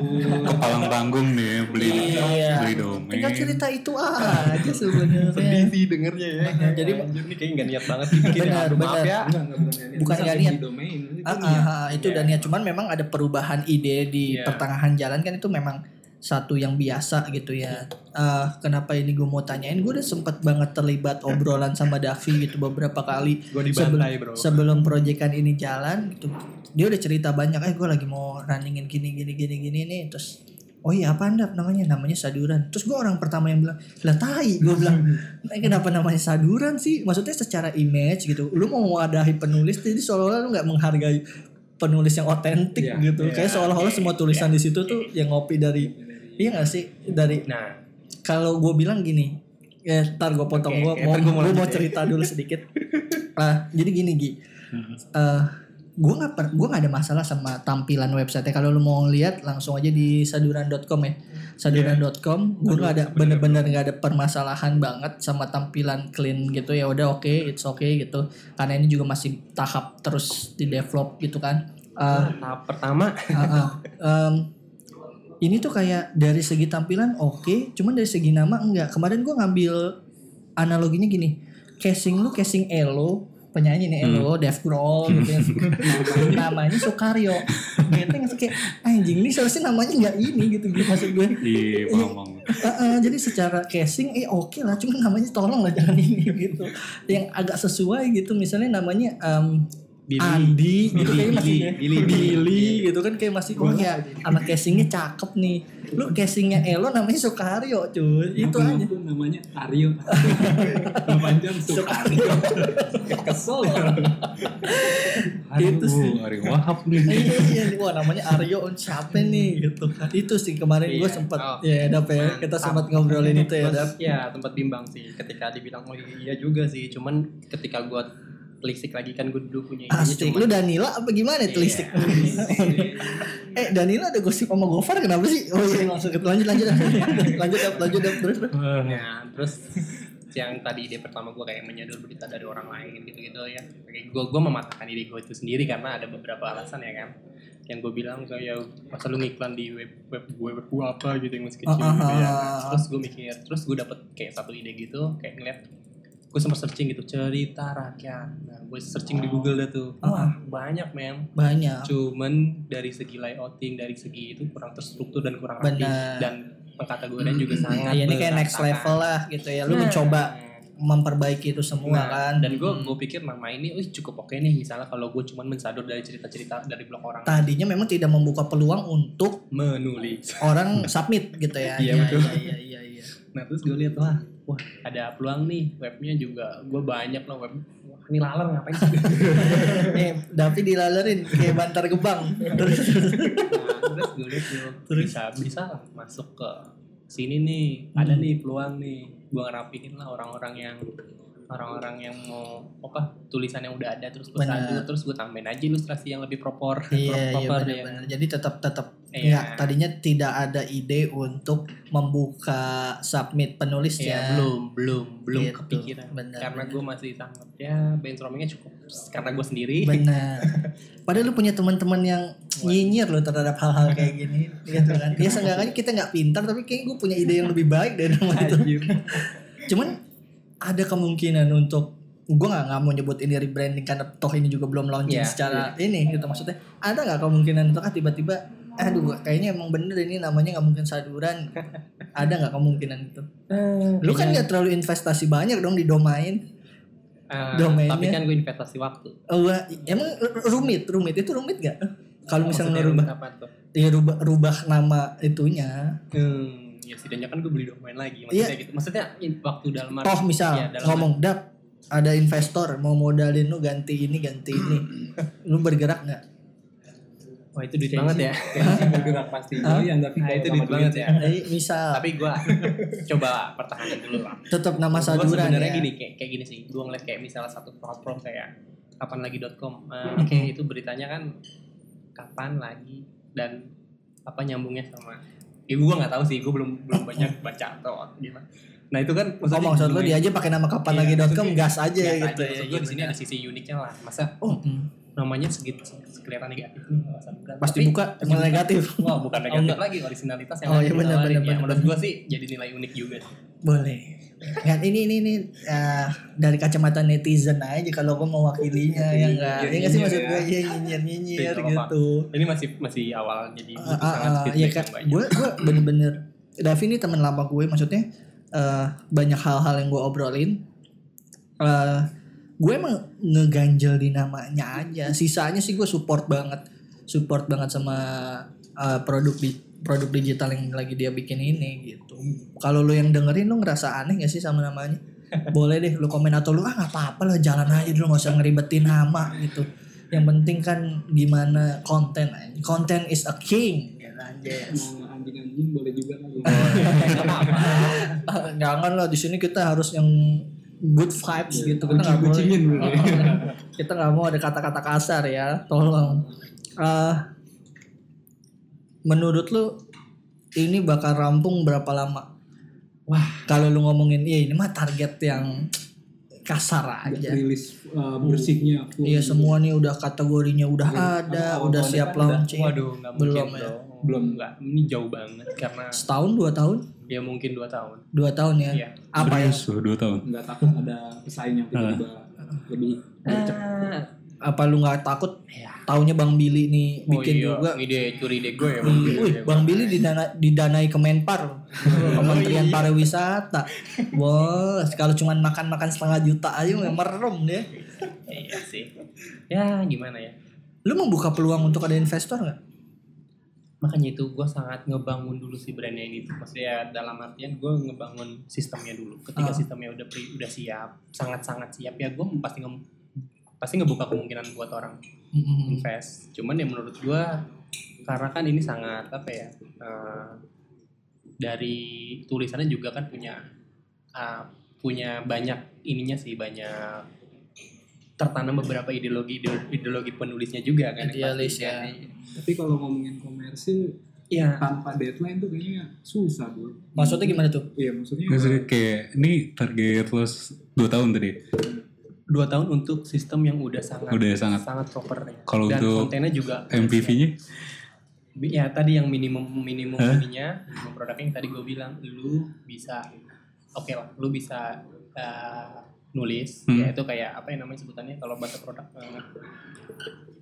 kepalang tanggung nih ya, beli Iya. beli domain. Tinggal cerita itu aja sebenarnya. sedih sih dengernya ya Jadi- anjir nih kayaknya gak niat banget sih bikin maaf benar. ya Enggak, enggak bukan niat. Nggak niat. domain. Itu Ah, niat. ah, ah, itu Iya. dan ya cuman memang ada perubahan ide di Iya. pertengahan jalan kan itu memang satu yang biasa gitu ya. Eh, kenapa ini gue mau tanyain? Gue udah sempet banget terlibat obrolan sama Davi gitu beberapa kali gue sebelum dibantai bro sebelum proyekan ini jalan gitu. Dia udah cerita banyak, eh gue lagi mau runningin gini gini gini gini nih terus Oh iya apa anda namanya namanya saduran. Terus gue orang pertama yang bilang lah tai. Gue bilang "Eh, kenapa namanya saduran sih? Maksudnya secara image gitu. Lu mau mewadahi penulis jadi seolah-olah lu nggak menghargai penulis yang otentik Iya, gitu. iya, Kayak seolah-olah semua tulisan di situ tuh yang ngopi dari iya gak sih? Dari nah. kalau gue bilang gini ya ntar gue potong Oke, gue oke, mau, gua mau cerita dulu sedikit. Ah jadi gini Gi. Eh, gue nggak per gue nggak ada masalah sama tampilan website kalau lu mau lihat langsung aja di saduran.com ya. Saduran.com gue nggak ada bener-bener nggak ada permasalahan banget sama tampilan clean gitu. Ya udah oke it's okay gitu. Karena ini juga masih tahap terus di develop gitu kan. Eh, tahap pertama. Ah, ah. Em, ini tuh kayak dari segi tampilan oke, cuman dari segi nama enggak. Kemarin gua ngambil analoginya gini, casing lu casing Elo, penyanyi nih Elo, Dev Grohl gitu ya. namanya Sokaryo. Gitu nggak sih kayak anjing ini seharusnya namanya nggak ini gitu gitu maksud gue. Iya. Ah, ah, jadi secara casing eh oke lah, cuman namanya tolong lah jangan ini gitu. Yang agak sesuai gitu misalnya namanya em, Billy. Andi gitu Billy, kayak masih Billy, Billy, Billy. gitu kan kayak masih oh ya anak casingnya cakep nih lu casingnya Elo namanya Sokaryo cuy itu aja aku namanya Aryo. Nama panjang Sukaryo. Kesel. Itu sih. Aduh, Ari Wahab nih. iya iya nih, wah namanya Aryo siapa nih gitu itu sih kemarin gue Iya. sempat Oh. ya dap ya kita Mantap. sempat ngobrolin itu ya dap ya tempat bimbang sih ketika dibilang oh iya juga sih cuman ketika gue telisik lagi kan gue dulu punya Asik, lu Danila apa gimana Iya. tulistik? eh Danila ada gosip sama Gofar kenapa sih? Oh iya langsung ke lanjut lanjut lanjut lanjut terus terus. Nah, terus yang tadi ide pertama gue kayak menyadur berita dari orang lain gitu-gitu ya. Kayak gue gue mematahkan ide gue itu sendiri karena ada beberapa alasan ya kan. Yang gue bilang kayak masa lu ngiklan di web web gue web gue apa gitu yang masih kecil Ah, ah, gitu ya. ah. Terus gue mikir, terus gue dapet kayak satu ide gitu, kayak ngeliat gue sempat searching gitu cerita rakyat. Nah, gue searching di Google dah tuh. Ah. Wah, banyak men. Banyak. Cuman dari segi layouting, dari segi itu kurang terstruktur dan kurang rapi dan pengkategorian juga sangat ya ini kayak next level lah gitu ya. Lu Nah. mencoba memperbaiki itu semua Nah, kan. dan gue Hmm. gue pikir nama ini wih cukup oke nih misalnya kalau gue cuma mensadur dari cerita-cerita dari blog orang tadinya memang tidak membuka peluang untuk menulis orang submit gitu ya. Iya, betul. Iya iya iya. nah terus gue lihat wah wah ada peluang nih webnya juga. Gue banyak loh web. Wah ini laler ngapain sih? Nih, Davi dilalerin kayak bantar gebang. Terus. Nah, terus gue lihat tuh bisa bisa lah masuk ke sini nih. Ada Hmm. nih peluang nih. Gue ngerapiin lah orang-orang yang orang-orang yang mau apa tulisan yang udah ada terus gue sadu terus gue tambahin aja ilustrasi yang lebih proper. Iya iya proper benar ya. benar. Jadi tetap tetap Iya. Enggak, tadinya tidak ada ide untuk membuka submit penulis Iya, ya. belum belum belum Gitu, kepikiran benar, karena gue masih sangat ya brainstormingnya cukup karena gue sendiri Benar. Padahal lu punya teman-teman yang nyinyir lo terhadap hal-hal kayak gini, gitu kan? Ya seenggaknya kita nggak pintar, tapi kayak gue punya ide yang lebih baik dari nama itu. Cuman ada kemungkinan untuk gue nggak nggak mau nyebut ini rebranding karena toh ini juga belum launching Iya, secara ini gitu maksudnya ada nggak kemungkinan untuk ah, tiba-tiba aduh kayaknya emang bener ini namanya nggak mungkin saduran. Ada nggak kemungkinan itu? Lu kan nggak terlalu investasi banyak dong di domain. Ah, domainnya. tapi kan gue investasi waktu. Oh, wah, emang rumit? Rumit itu rumit gak kalau misalnya rubah apa tuh? Ya rubah rubah nama itunya. Hmm, ya setidaknya kan gue beli domain lagi Iya. maksudnya gitu. Maksudnya waktu dalam arti toh misal ya, dalam ngomong dap ada investor mau modalin lu ganti ini ganti ini. Lu bergerak nggak wah itu duit banget ya. bergerak pasti. Julian tapi nah itu duit banget ya. Eh, misal tapi gue coba pertahanan dulu lah. Tetap nama gue saduran sebenarnya ya. gini kayak kayak gini sih. Gue ngeliat kayak misalnya satu platform kayak kapanlagi.com uh, oke itu beritanya kan kapan lagi dan apa nyambungnya sama ya gue nggak tahu sih. Gue belum belum banyak baca atau gimana. Nah itu kan Oh maksud lu dia aja pakai nama kapan lagi Iya, dot com maksudnya gas aja gitu. aja, ya. maksud gue di sini ada sisi uniknya lah. Masa oh Mm. Namanya segitu kelihatan negatif nih. Pasti Tapi- buka emang negatif. Wah bukan negatif enggak. lagi originalitas yang Oh, iya, benar, ditawarin. benar, Ya, menurut gue sih jadi nilai unik juga sih. Boleh. Kan ini ini ini eh, dari kacamata netizen aja kalau gue mewakilinya ya enggak. Iya, Ya enggak sih nyinyir maksud gue ya nyinyir nyinyir Iya, gitu. Ini masih masih awal jadi ya yang kan banyak. gue gue bener-bener Davi ini teman lama gue maksudnya eh, banyak hal-hal yang gue obrolin Eh, gue emang ngeganjel di namanya aja. Sisanya sih gue support banget. Support banget sama eh, produk di produk digital yang lagi dia bikin ini gitu. Kalau lu yang dengerin lu ngerasa aneh gak sih sama namanya? Boleh deh lu komen atau lu ah nggak apa-apa lah jalan aja dulu nggak usah ngeribetin nama gitu. Yang penting kan gimana konten konten is a king ya kan Jess. mau anjing-anjing boleh juga kali Ah, jangan lah di sini kita harus yang good vibes gitu kita nggak boleh kita nggak mau ada kata-kata kasar ya tolong. Ah, menurut lu ini bakal rampung berapa lama? Wah. Kalau lu ngomongin iya ini mah target yang kasar Udah aja rilis uh, bersihnya full iya semua nih udah kategorinya udah Iya. ada Awal-awal udah siap udah- launching Waduh, Belum ya? bro. Belum. nggak. Ini jauh banget karena setahun dua tahun ya mungkin dua tahun. dua tahun ya Iya. apa ya Serius loh, dua tahun. nggak takut ada pesaing yang tiba-tiba lebih gercep apa lu nggak takut Ya. taunya bang Billy nih Oh bikin iya, juga ide curi ide gue ya. Wih, Bang. wih, Bang Billy didana, didanai Kemenpar loh. Kementerian Pariwisata. Bos, kalau cuma makan-makan setengah juta aja nggak merem dia. Iya sih. Ya gimana ya. Lu membuka peluang untuk ada investor nggak? Makanya itu gue sangat ngebangun dulu si brandnya ini tuh. Maksudnya dalam artian gue ngebangun sistemnya dulu. Ketika Ah. sistemnya udah pri- udah siap, sangat-sangat siap ya gue pasti nge- pasti ngebuka kemungkinan buat orang invest. Cuman ya menurut gua karena kan ini sangat apa ya eh, dari tulisannya juga kan punya eh, punya banyak ininya sih banyak tertanam beberapa ideologi ideologi penulisnya juga kan Idealis ya. kan. tapi kalau ngomongin komersil Iya. tanpa deadline tuh kayaknya susah bro Maksudnya gimana tuh? iya maksudnya Maksudnya kayak ini target lo dua tahun tadi. Dua tahun untuk sistem yang udah sangat Udah sangat. sangat proper ya. Kalau Dan untuk kontennya juga MPV-nya ya tadi yang minimum minimum Hah? ininya minimum produknya yang tadi gue bilang lu bisa oke lah lu bisa uh, nulis Hmm. ya itu kayak apa yang namanya sebutannya kalau bahasa produk uh,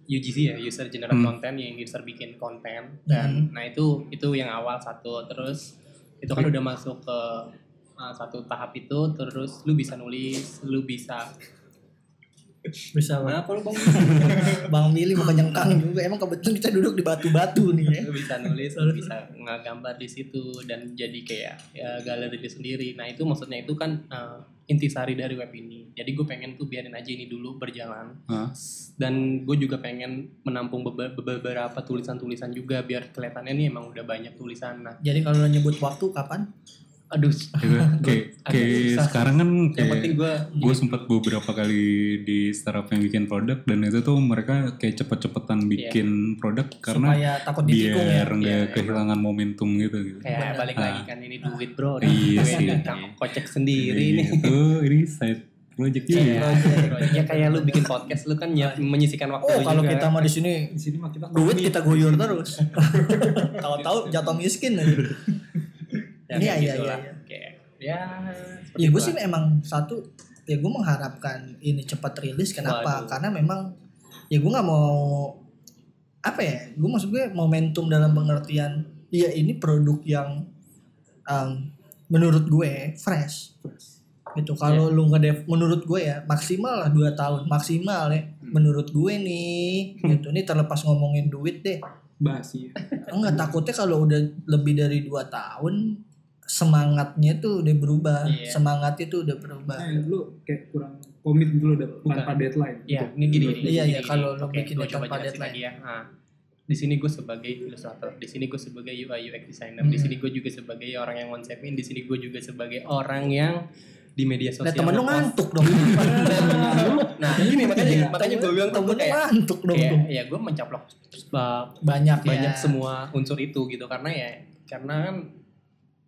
UGC ya user generate Hmm. content yang user bikin konten dan nah itu itu yang awal satu terus itu kan udah masuk ke uh, satu tahap itu terus lu bisa nulis lu bisa Bisa Bang. apa lu bang Bang Billy mau kenyengkang juga. Emang kebetulan kita duduk di batu-batu nih ya. bisa nulis lu bisa ngegambar di situ dan jadi kayak ya, galeri dia sendiri nah itu maksudnya itu kan uh, intisari dari web ini jadi gue pengen tuh biarin aja ini dulu berjalan Hah? dan gue juga pengen menampung bebe- beberapa tulisan-tulisan juga biar kelihatannya nih emang udah banyak tulisan nah Jadi kalau lu nyebut waktu kapan? Aduh. Gitu. kayak kayak sekarang kan yang kayak penting gue gue sempat beberapa kali di startup yang bikin produk dan itu tuh mereka kayak cepet-cepetan bikin produk karena supaya takut ya. biar nggak kehilangan momentum gitu gitu. kayak balik lagi kan ini duit bro. Iya Duit, sih. kocek sendiri nih. Itu ini side project juga. Iya, ya kayak lu bikin podcast lu kan ya menyisikan waktu oh kalau kita mah di sini Di sini mah kita duit kita guyur terus. Kalau tahu jatuh miskin aja. Ya, Iya, kayak iya, gitu iya, iya. Kayak, ya ya gue sih emang satu ya gue mengharapkan ini cepat rilis. Kenapa? Waduh. karena memang ya gue nggak mau apa ya gue maksud gue momentum dalam pengertian ya ini produk yang um, menurut gue fresh. Gitu. Kalau lu ngedev menurut gue ya maksimal lah dua tahun. Maksimal ya menurut gue nih. Gitu. Ini terlepas ngomongin duit deh. Basi. Ya. enggak takutnya kalau udah lebih dari dua tahun semangatnya tuh udah berubah Iya. semangatnya tuh udah berubah Nah, lu kayak kurang komit dulu udah Bukan. tanpa deadline. Iya, Gitu. ini gini. Iya, iya, kalau lo bikin gua tanpa deadline. lagi ya. Nah, di sini gue sebagai ilustrator, di sini gue sebagai UI UX designer, di Hmm. sini gue juga sebagai orang yang konsepin, di sini gue juga sebagai orang yang di media Nah sosial. temen lu ngantuk dong Nah, gini makanya makanya gue bilang temen lu kayak ngantuk dong kayak tuh. ya gue mencaplok uh, banyak banyak ya. semua unsur itu gitu karena ya karena kan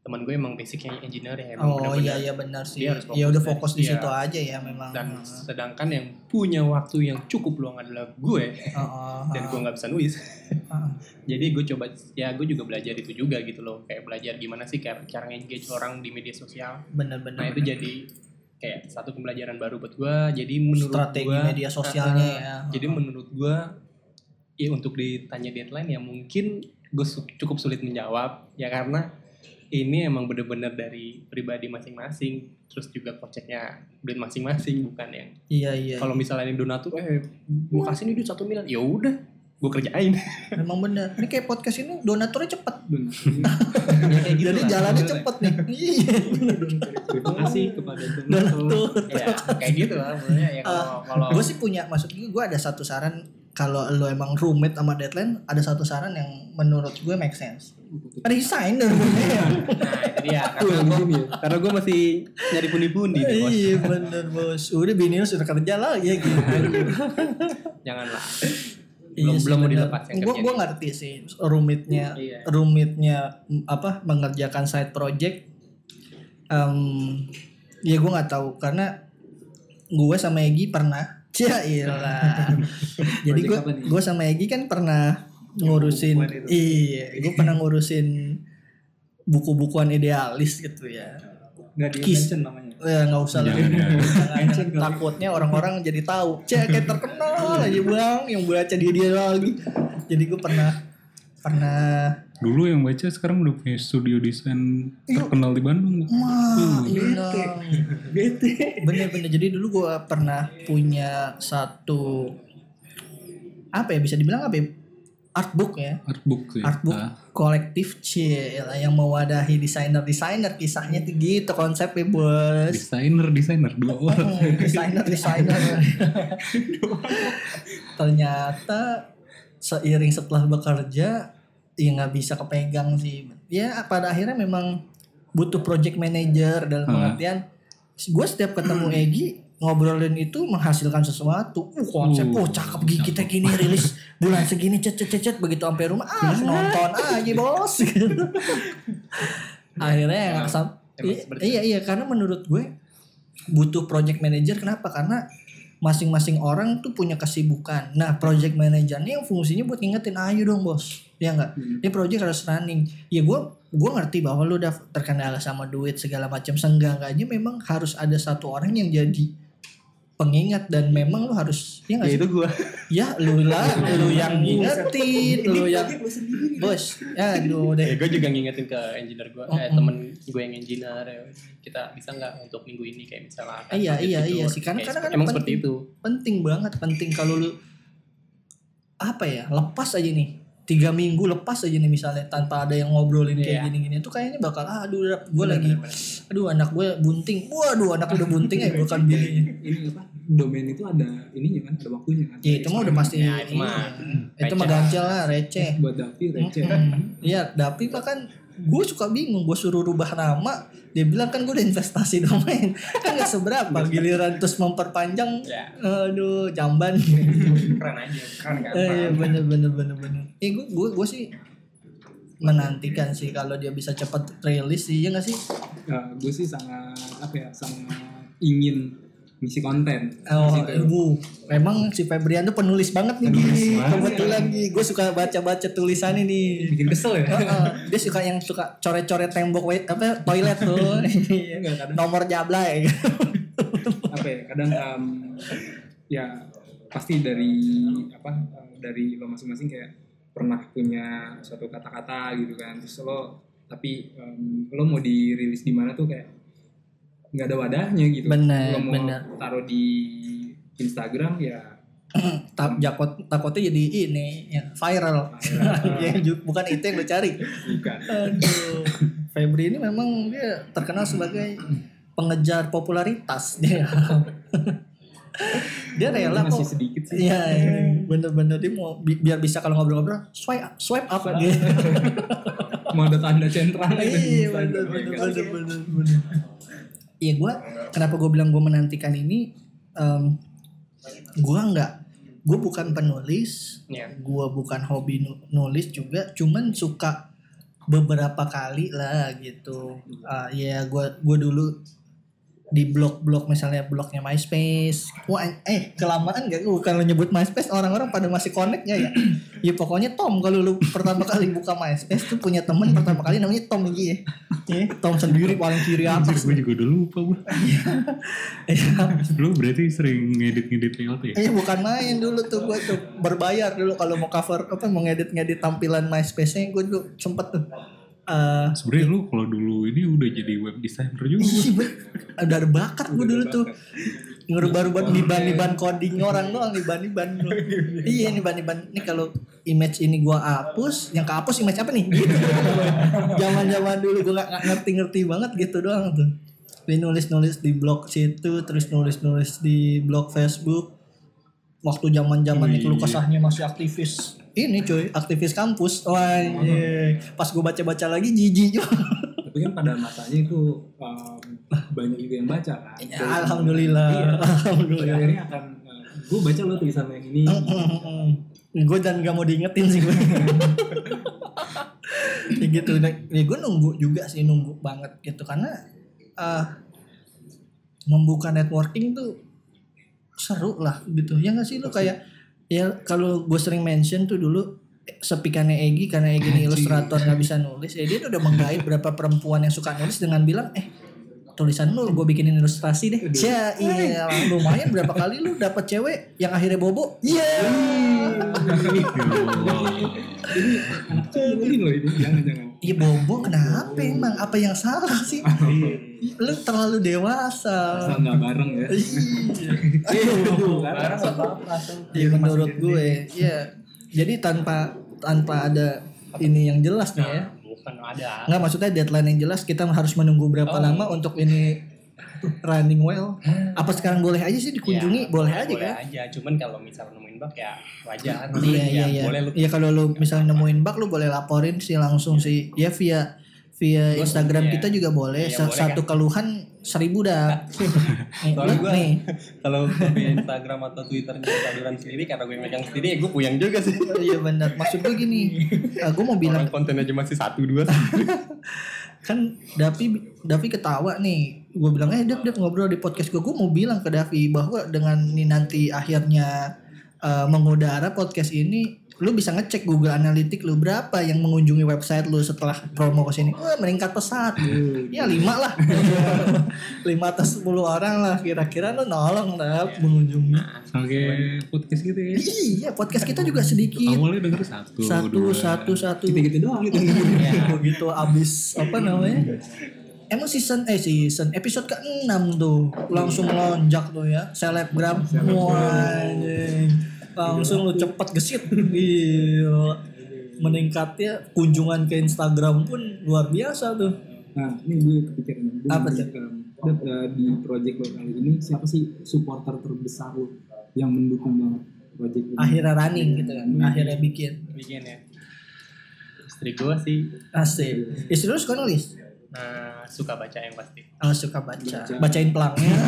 teman gue emang basicnya engineer ya emang Oh bener-bener iya iya benar sih. dia harus Ya udah fokus di Iya. situ aja ya memang. dan Heeh. sedangkan yang punya waktu yang cukup luang adalah gue Heeh, dan gue nggak bisa nulis heeh. jadi gue coba ya gue juga belajar itu juga gitu loh kayak belajar gimana sih cara cara engage orang di media sosial Bener-bener. nah itu jadi kayak satu pembelajaran baru buat gue jadi menurut strategi gue media sosialnya uh-uh. ya. jadi menurut gue ya untuk ditanya deadline ya mungkin gue cukup sulit menjawab ya karena ini emang bener-bener dari pribadi masing-masing terus juga koceknya duit masing-masing bukan yang Iya iya. kalau misalnya ini donatur eh gue kasih nih duit satu miliar ya udah gue kerjain Memang bener. Ini kayak podcast ini donaturnya cepet. Benar. ya, kayak gitu Jadi lah. jalannya Bener. cepet nih. Iya. Terima kasih kepada donatur. Donatur. ya kayak gitu lah sebenarnya ya kalau kalau Gue sih punya maksud gue gue ada satu saran kalau lo emang roommate sama deadline ada satu saran yang menurut gue make sense. Resign dari nah dia karena gue ya. karena gue masih nyari pundi-pundi nih bos Iya bener bos. Udah bini lu sudah kerja lagi ya gitu. janganlah belum Iya belum mau dilepas yang Gua kerja gua nih. ngerti sih rumitnya Iya. rumitnya apa mengerjakan side project. Em ya gue nggak tahu karena gue sama Egi pernah. Ya iyalah. Jadi gue gue sama Egi kan pernah ngurusin iya, gue pernah ngurusin buku-bukuan idealis gitu ya. Nggak di mention namanya. Ya nggak usah lah. Takutnya orang-orang jadi tahu. Cek kayak terkenal aja bang, yang baca dia dia lagi. Jadi gue pernah pernah Dulu yang baca sekarang udah punya studio desain terkenal di Bandung. Wah, iya. Bete. Bener-bener. Jadi dulu gue pernah punya satu apa ya bisa dibilang apa ya? Artbook ya. Artbook sih. Artbook Ah, kolektif C yang mewadahi desainer-desainer kisahnya tuh gitu konsepnya bos. desainer desainer dua orang. Hmm, desainer desainer ternyata seiring setelah bekerja ya nggak bisa kepegang sih ya pada akhirnya memang butuh project manager dalam Hmm. pengertian gue setiap ketemu Egi ngobrolin itu menghasilkan sesuatu. Uh, konsep Uh, oh cakep gini kita gini rilis bulan segini cet cet cet cet begitu sampai rumah. Ah nonton aja bos. Gitu. akhirnya yang Emang- kesam- iya iya karena menurut gue butuh project manager. Kenapa? Karena masing-masing orang tuh punya kesibukan. Nah project manager ini yang fungsinya buat ngingetin ayo dong bos. Ya enggak Hmm. ini project harus running. Ya gue gue ngerti bahwa lu udah terkendala sama duit segala macam seenggak-enggaknya memang harus ada satu orang yang jadi pengingat dan memang lu harus ya nggak ya sih? itu gue ya lu lah lu yang ngingetin lu yang bos ya aduh ya deh gue juga ngingetin ke engineer gue eh, temen gue yang engineer ya, kita bisa nggak untuk minggu ini kayak misalnya Iya, iya, iya sih. Karena- Kayak karena kan emang penting. seperti itu. penting banget penting. Kalau lu apa ya lepas aja nih tiga minggu lepas aja nih misalnya tanpa ada yang ngobrolin kayak Iya. gini-gini tuh kayaknya bakal ah, aduh gue Bener, lagi bener, bener. aduh anak gue bunting waduh anak udah bunting ya bukan bininya Ini apa? Domain itu ada ininya kan, ada waktunya kan. ya itu mah udah pasti Ya, itu mah itu mah gancel lah receh Buat Davi receh. Iya tapi mah kan gue suka bingung gue suruh rubah nama dia bilang kan gue udah investasi domain kan gak seberapa giliran terus memperpanjang Ya. aduh jamban keren aja keren kan Eh, iya bener bener bener bener. Eh gue gue gue sih menantikan sih kalau dia bisa cepat rilis sih ya nggak sih? gue sih sangat apa ya sangat ingin ngisi konten. Oh, ibu, memang si Febrian tuh penulis banget nih Gi. Kebetulan Gi, gue suka baca-baca tulisan ini. bikin kesel ya? Dia suka yang suka coret-coret tembok wait, apa toilet tuh. Enggak, kadang. Nomor jablay. apa ya? Kadang em, ya pasti dari apa dari lo masing-masing kayak pernah punya suatu kata-kata gitu kan. Terus lo tapi em, lo mau dirilis di mana tuh kayak nggak ada wadahnya gitu Bener, lo mau bener. taruh di Instagram ya Tap jakot takutnya jadi ini ya, viral. ya, bukan itu yang lo cari. bukan Aduh, Febri ini memang dia terkenal sebagai pengejar popularitas dia. dia rela masih kok. sedikit sih Iya, bener-bener dia mau bi- biar bisa kalau ngobrol-ngobrol swipe up, swipe up gitu. mau ada tanda central Iya, Instagram. bener Iya gue, kenapa gue bilang gue menantikan ini? Um, gue nggak, gue bukan penulis, Ya. gue bukan hobi nu- nulis juga, cuman suka beberapa kali lah gitu. Ah, ya gue gue dulu di blog-blog misalnya blognya MySpace. Wah, eh kelamaan gak gue kalau nyebut MySpace orang-orang pada masih connect ya? ya pokoknya Tom kalau lu pertama kali buka MySpace tuh punya temen pertama kali namanya Tom gitu ya. Ya, Tom sendiri paling kiri atas. gue juga udah lupa gue. Iya. Lu berarti sering ngedit-ngedit layout ya? Iya bukan main dulu tuh gue tuh berbayar dulu kalau mau cover apa mau ngedit-ngedit tampilan MySpace-nya gue dulu sempet tuh. Eh, Sebenernya lu kalau dulu ini udah jadi web designer juga. Iya, udah ada bakat gue dulu tuh. Ngerubah-rubah niban-niban coding orang doang niban-niban. iya niban-niban. Ini kalau image ini gua hapus, yang kehapus image apa nih? Gitu. Zaman-zaman dulu gua nggak nggak ngerti-ngerti banget gitu doang tuh. Dia nulis-nulis di blog situ, terus nulis-nulis di blog Facebook. Waktu zaman-zaman itu lu kesahnya masih aktivis. Ini cuy, aktivis kampus. Wah, iya. Pas gua baca-baca lagi jijik juga. tapi kan pada masanya itu em, banyak juga yang baca kan Ya, alhamdulillah. Iya. Alhamdulillah. Akhirnya akan gue baca lo tulisan yang ini gue dan gak mau diingetin sih gue. ya gitu. Ya gue nunggu juga sih nunggu banget gitu karena eh membuka networking tuh seru lah gitu. Ya gak sih? Lu kayak ya kalau gue sering mention tuh dulu sepikannya Egi karena Egi ini ilustrator nggak bisa nulis ya dia tuh udah menggait berapa perempuan yang suka nulis dengan bilang eh tulisan lu gue bikinin ilustrasi deh. Ya iya lumayan berapa kali lu dapet cewek yang akhirnya bobo? Iya. Ini loh ini jangan jangan iya bobo kenapa emang? Apa yang salah sih lu terlalu dewasa asal nggak bareng ya Iya, Iya menurut gue, ya. Jadi tanpa tanpa ada ini yang jelas nih ya. Bukan ada. Nggak maksudnya deadline yang jelas kita harus menunggu berapa Oh. lama untuk ini running well. Apa sekarang boleh aja sih dikunjungi? Ya, boleh aja boleh kan? aja. Cuman kalau misalnya nemuin bug ya wajar. Iya iya Ya, iya. Boleh lu. Iya kalau lu misalnya nemuin bug lu boleh laporin sih langsung sih. Ya via via Gua Instagram iya. kita juga boleh. Sa- boleh, Satu keluhan seribu dah. Soalnya lu gua- nih. Kalau di Instagram atau Twitternya saluran sendiri karena gue megang sendiri ya gue puyeng juga sih. Iya benar. Maksud gue gini. gue mau bilang Orang konten aja masih satu dua. kan Davi Davi ketawa nih gue bilang eh Dav Dav ngobrol di podcast gue gue mau bilang ke Davi bahwa dengan ini nanti akhirnya eh, mengudara podcast ini lu bisa ngecek Google Analytics lu berapa yang mengunjungi website lu setelah promo ke sini. Wah meningkat pesat. Ya lima lah. Lima atau sepuluh orang lah. Kira-kira lu nolong Dav mengunjungi. Oke, podcast gitu ya. iya podcast kita juga sedikit. Awalnya denger satu, satu dua. satu satu. Gitu doang gitu. Ya begitu abis apa namanya? Emang season eh season episode ke-6 tuh. Langsung melonjak tuh ya. Selebgram. Wah. Langsung lu cepet gesit. Gila. Meningkatnya kunjungan ke Instagram pun luar biasa tuh. Nah ini gue kepikiran gue Apa tuh? eh, di project lo kali ini siapa sih supporter terbesar lo yang mendukung banget project lo akhirnya running gitu kan? Akhirnya bikin. Bikin ya. istri gue sih. Asik. Istri lu suka nulis? Nah, suka baca yang pasti Oh, suka baca. Bacain pelangnya.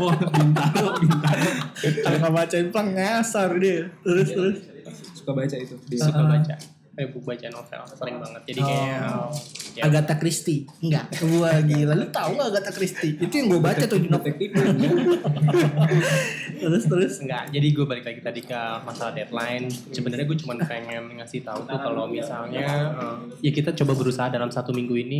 Oh, bintaro, bintaro. Kalau nggak bacain pelang ngasar dia. Terus terus. Suka baca itu. Dia. suka Ah. baca kayak buku baca novel sering banget jadi kayak Oh. ya, Agatha Christie. Enggak. Wah gila. Lu tahu nggak Agatha Christie? Itu yang gue baca tuh di novel. Terus terus. enggak jadi gue balik lagi tadi ke masalah deadline sebenarnya gue cuma pengen ngasih tahu tuh kalau misalnya eh, ya kita coba berusaha dalam satu minggu ini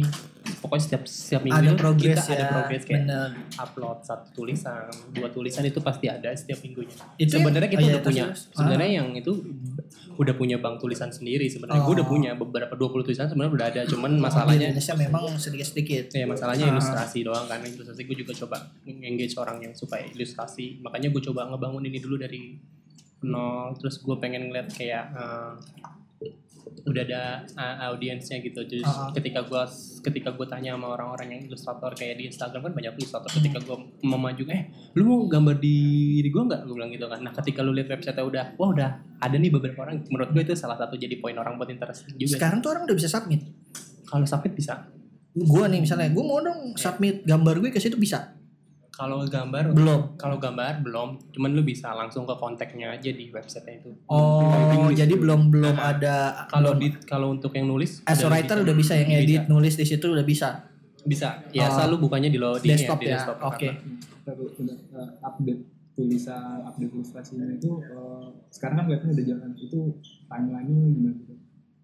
pokoknya setiap setiap minggu Ada itu progres kita ada ya. progres kayak Bener. upload satu tulisan dua tulisan itu pasti ada setiap minggunya Itu sebenarnya yang- kita oh iya, udah punya sebenarnya yang itu udah punya bank tulisan sendiri sebenarnya gue udah Oh. punya beberapa 20 tulisan sebenarnya udah ada cuman Di masalahnya Indonesia memang sedikit sedikit. Ya masalahnya Ah. ilustrasi doang kan. Ilustrasi gue juga coba engage orang yang suka ilustrasi. Makanya gue coba ngebangun ini dulu dari nol. Terus gue pengen ngeliat kayak eh, udah ada uh, audiensnya gitu. Terus Ah. ketika gue ketika gue tanya sama orang-orang yang ilustrator kayak di Instagram kan banyak ilustrator. Ketika gue memaju eh lu mau gambar di di gue nggak? Gue bilang gitu kan. Nah ketika lu lihat website udah wah udah ada nih beberapa orang. Menurut gue itu salah satu jadi poin orang buat interest juga Sekarang tuh orang udah bisa submit. Kalau submit bisa Gue nih misalnya, gue mau dong submit gambar gue ke situ bisa. kalau gambar Belum. Kalau gambar belum, cuman lu bisa langsung ke kontaknya aja di website itu. Oh, jadi belum belum ada. Kalau di kalau untuk yang nulis as a udah writer udah bisa yang edit, nulis di situ udah bisa. Bisa. Ya Oh. asal lu bukannya di lo di Desktop di ya. desktop. Oke. Tapi udah uh, update tulisan, update ilustrasinya itu uh, sekarang kan webnya udah jalan itu timeline-nya gimana.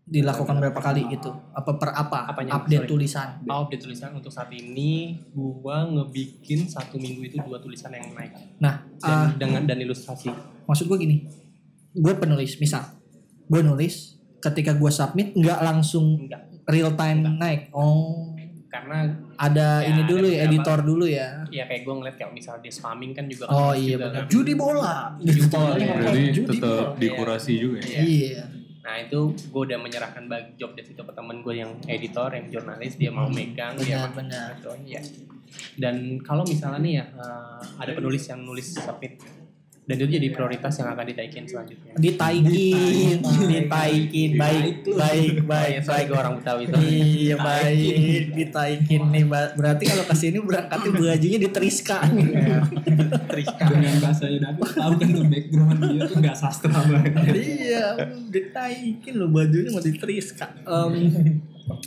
Dilakukan berapa kali gitu? Apa per apa? Apanya? Update Sorry. tulisan. Oh, update tulisan untuk saat ini gua ngebikin satu minggu itu dua tulisan yang naik Nah, dan ah, dengan dan ilustrasi. maksud gue gini, gue penulis, misal, gue nulis, ketika gue submit nggak langsung Enggak, real time naik. Oh, karena ada Ya, ini ada dulu ya, editor dulu ya. ya kayak gue ngeliat kayak misalnya di spamming kan juga Oh kan iya juga benar. kan. Judi bola. Judi bola, ya. Judi tetap bola. dikurasi juga ya. Iya. Nah itu gue udah menyerahkan bagi job desk itu ke temen gue yang editor, yang jurnalis, dia mau megang, dia Benar mau benar. gitu, ya. Dan kalau misalnya nih ya eh, ada penulis yang nulis submit dan itu jadi prioritas yang akan ditaikin selanjutnya. Ditaikin, ditaikin, baik, baik, baik, Saya baik. gue orang Betawi itu. Iya baik, ditaikin nih. Berarti kalau ke sini berangkatnya bajunya diteriska. Dengan bahasanya David tahu kan tuh background dia tuh nggak sastra banget. iya, ditaikin loh bajunya mau diteriska. Em,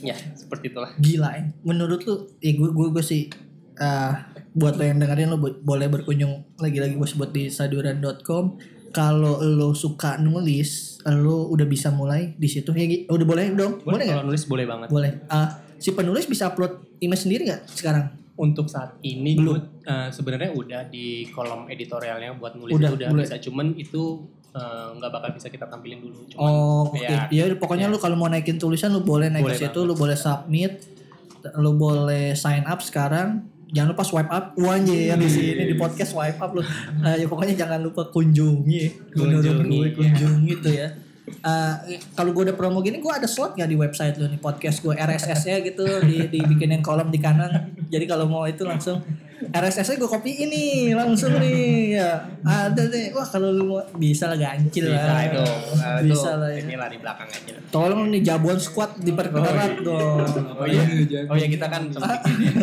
Ya seperti itulah. gila ya. Menurut lu, ya gue gue, gue sih eh, buat lo yang dengerin lo bo- boleh berkunjung lagi-lagi gue sebut di saduran.com. Kalau lo suka nulis, lo udah bisa mulai di situ ya. Gi? Udah boleh dong? Boleh nggak? Kalau nulis boleh banget. Boleh. Ah, si penulis bisa upload image sendiri nggak sekarang? Untuk saat ini Belum. eh, sebenarnya udah di kolom editorialnya buat nulis Udah, itu udah boleh. bisa. Cuman itu eh, nggak bakal bisa kita tampilin dulu. Cuman Oh, oke. ya, Ya, pokoknya lu kalau mau naikin tulisan lu boleh naik Boleh ke situ, lu boleh submit, lu boleh sign up sekarang. Jangan lupa swipe up. Wah, anjir di sini di podcast swipe up lu. Nah, ya pokoknya jangan lupa kunjungi. Menurut Kunjungi, gue ya. kunjungi tuh ya. Eh, kalau gue udah promo gini gue ada slot gak di website lu nih podcast gue RSS-nya gitu di dibikinin kolom di kanan. Jadi kalau mau itu langsung RSS-nya gue copy ini langsung nih ya ada deh wah kalau lu mau bisa lah gancil bisa lah itu. eh, itu bisa lah ya inilah di belakang aja. Tolong nih Jabon Squad diperketat dong. Oh iya, oh iya kita kan sempat bikin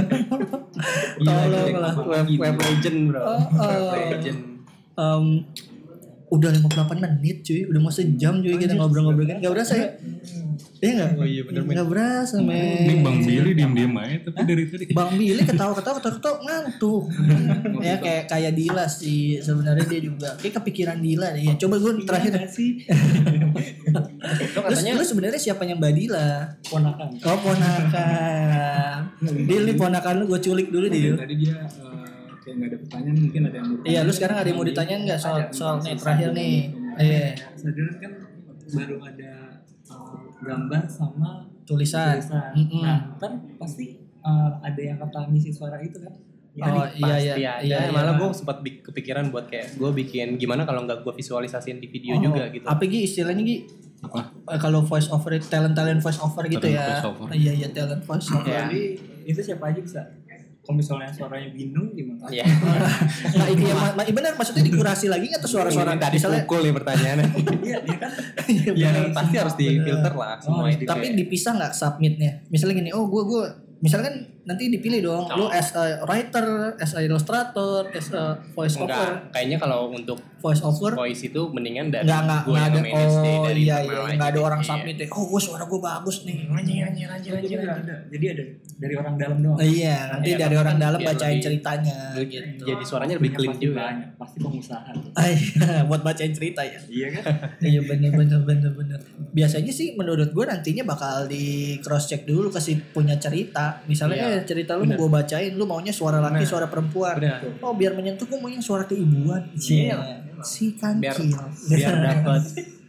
Tolong lah. web, web legend bro. Oh, oh. Web legend. Em, udah 58 menit cuy, udah mau sejam cuy kita ngobrol-ngobrol kan. Gak berasa ya? Iya gak? Oh iya bener men. Gak berasa men. Ini Bang Billy diem-diem aja tapi dari tadi. Bang Billy ketawa-ketawa ketawa-ketawa ngantuk. ya kayak kayak Dila sih sebenarnya dia juga. Kayak kepikiran Dila deh. Ya coba gue terakhir sih. Terus katanya lu sebenarnya siapanya Mbak Dila? Ponakan. Oh ponakan. Dil nih ponakan lu gue culik dulu Dil. Tadi dia uh, kayak nggak ada pertanyaan mungkin ada yang mau Iya, lu sekarang ada yang mau ditanyain nggak soal soal nih terakhir nih? Iya, Saduran kan baru ada gambar sama tulisan. tulisan. Mm-mm. Nah, ntar pasti uh, ada yang akan ngisi suara itu kan? Oh iya iya iya. ada. iya, Malah gue sempat kepikiran buat kayak gue bikin gimana kalau nggak gue visualisasiin di video Oh, juga gitu. Apa Gi istilahnya Gi? Apa? Eh, kalau voice over talent talent voice over gitu Talent ya. voice over. Iya iya talent voice over. Ya. Jadi itu siapa aja bisa? Kalau misalnya suaranya bingung gimana? Iya. Nah, itu yang ma- ma- benar maksudnya dikurasi lagi nggak tuh suara-suara Ini tadi misalnya pukul nih pertanyaannya. Iya, dia kan Iya, ya benar. pasti harus difilter lah semua Oh, itu. tapi dipisah nggak submitnya misalnya gini oh gue gue misalnya kan nanti dipilih dong. Lu as a writer as a illustrator as a voice over. enggak kayaknya kalau untuk voice over? voice itu mendingan dari nggak nggak gue nggak ada. deh, oh dari iya iya. nggak ada orang Iya. submit deh. Oh gue suara gue bagus nih. Anjir anjir anjir anjir. Jadi ada dari orang dalam doang. iya nanti Iya, dari tapi orang kan dalam bacain lebih- ceritanya. Jadi- gitu. Jadi suaranya lebih clean pasti juga. Banyak, pasti pengusaha tuh. Ah, iya, buat bacain cerita ya. Iya kan? iya bener bener bener bener. Biasanya sih menurut gue nantinya bakal di cross check dulu kasih punya cerita. Misalnya Iya. cerita lu gue bacain lu maunya suara laki Nah. suara perempuan Benar. oh biar menyentuh gue maunya suara keibuan Iya. si biar kancil biar dapat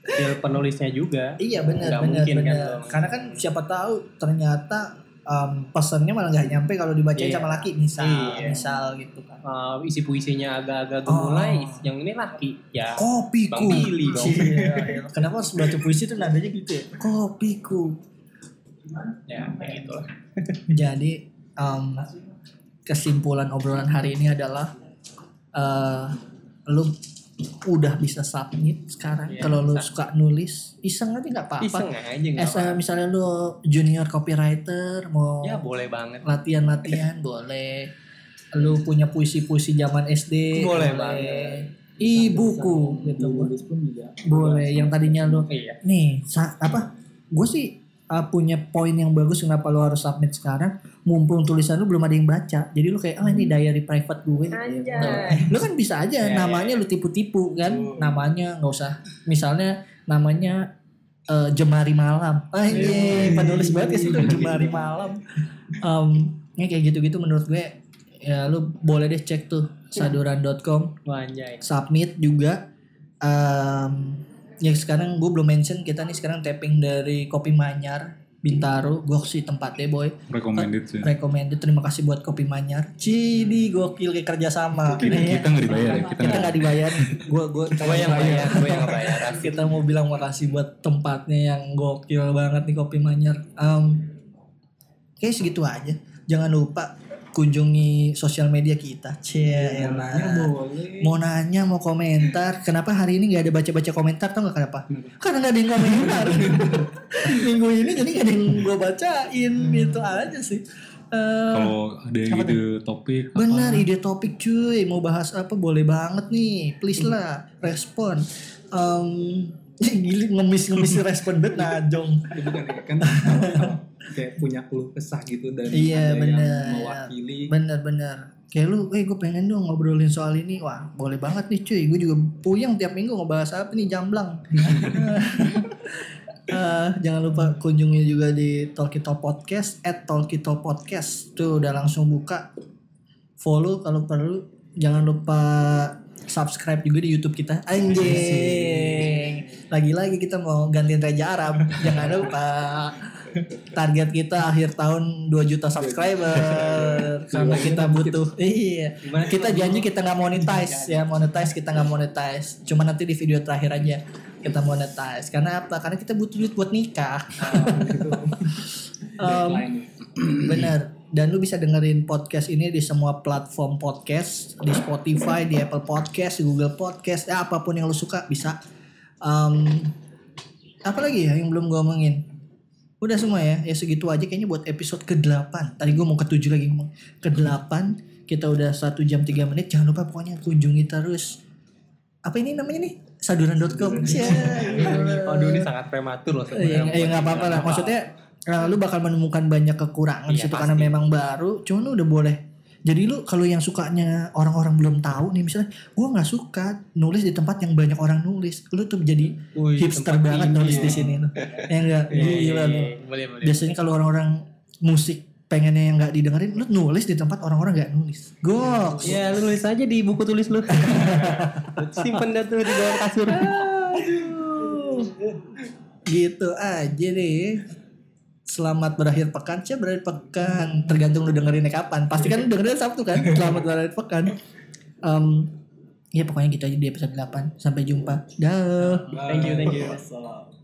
skill penulisnya juga iya bener Nggak bener mungkin kan bener karena kan siapa tahu ternyata um, pesannya malah nggak nyampe kalau dibacain Iya. sama laki misal Iya. misal gitu kan Uh, isi puisinya agak-agak Oh. gemulai yang ini laki ya kopiku Bang Billy dong. Iya, kenapa harus baca puisi tuh nadanya gitu ya kopiku ya kayak gitu Jadi um, kesimpulan obrolan hari ini adalah eh lu udah bisa submit sekarang. Iya, Kalau lu bisa. suka nulis, iseng aja nggak apa-apa. iseng aja nggak Eh, apa misalnya lu junior copywriter mau ya boleh banget latihan-latihan boleh. Lu punya puisi-puisi zaman SD Boleh banget. Ibuku gitu Nulis pun juga. boleh. Yang tadinya lu iya nih sa- apa gue sih uh, punya poin yang bagus kenapa lo harus submit sekarang mumpung tulisan lu belum ada yang baca. Jadi lu kayak ah ini diary private gue. Anjay. lu kan bisa aja Ya, namanya lu tipu-tipu kan. Namanya nggak usah. Misalnya namanya eh, jemari malam. Ah iya penulis banget ya sih jemari malam. Um, ya kayak gitu-gitu menurut gue ya lu boleh deh cek tuh saduran.com submit juga. Um, ya sekarang gue belum mention kita nih sekarang tapping dari Kopi Manyar Bintaro gue sih tempatnya boy. Recommended sih. Recommended terima kasih buat Kopi Manyar. Cidi gokil kayak kerja sama. Kita, kita nggak dibayar ya kita kita nggak dibayar. Gue gue gue yang bayar gue yang bayar kita mau bilang makasih buat tempatnya yang gokil banget nih Kopi Manyar. Um, kayak segitu aja. Jangan lupa kunjungi sosial media kita cie Mau nanya boleh. mau nanya mau komentar kenapa hari ini nggak ada baca baca komentar tau nggak kenapa? Karena nggak ada yang komentar. Minggu ini jadi nggak ada yang gue bacain gitu aja sih. Eh, kalau ada Apa ide topik apa, benar ide topik cuy. Mau bahas apa boleh banget nih. Please lah respon. Um, gili ngemis ngemis respon bet najong Ya, bukan ya kan kayak punya keluh kesah gitu dan Iya, ada bener. yang mewakili bener-bener kayak lu, eh gue pengen dong ngobrolin soal ini, wah boleh banget nih cuy, gue juga puyeng tiap minggu ngebahas apa nih jamblang. Eh, jangan lupa kunjungi juga di Tolkito Podcast at Tolkito Podcast. Tuh udah langsung buka. Follow kalau perlu. Jangan lupa subscribe juga di YouTube kita. Anjing lagi-lagi kita mau gantiin Raja Arab. Jangan lupa target kita akhir tahun 2 juta subscriber. Karena kita butuh iya. kita janji kita nggak monetize ya monetize kita nggak monetize. Cuma nanti di video terakhir aja kita monetize. Karena apa? Karena kita butuh duit buat nikah. Em, bener. Dan lu bisa dengerin podcast ini di semua platform podcast. Di Spotify di Apple Podcast di Google Podcast ya apa pun yang lu suka bisa Em, apa lagi ya yang belum gue omongin? Udah semua ya ya segitu aja kayaknya buat episode ke-8 tadi gue mau ke-7 lagi ngomong ke-8 kita udah satu jam 3 menit. Jangan lupa pokoknya kunjungi terus. Apa ini namanya nih? Saduran.com ya, Waduh ini sangat prematur loh ya sebenarnya. ya nggak apa-apa lah. Maksudnya eh, lu bakal menemukan banyak kekurangan Iya, situ pasti. karena memang baru. Cuman lu udah boleh jadi lu kalau yang sukanya orang-orang belum tahu nih misalnya gua nggak suka nulis di tempat yang banyak orang nulis lu tuh jadi Wih, hipster banget ini. nulis di sini tuh ya enggak Iya, iya, gila lu iya. Boleh boleh. biasanya kalau orang-orang musik pengennya yang nggak didengerin lu nulis di tempat orang-orang nggak nulis goks Ya lu nulis aja di buku tulis lu. Simpen dah tuh di bawah kasur. Aduh. gitu aja deh Selamat berakhir pekan, Cia berakhir pekan? Tergantung lu dengerinnya kapan. Pasti kan dengerin Sabtu kan? Selamat berakhir pekan. Em, Ya pokoknya gitu aja di episode 8 Sampai jumpa. Dah. Thank you, thank you.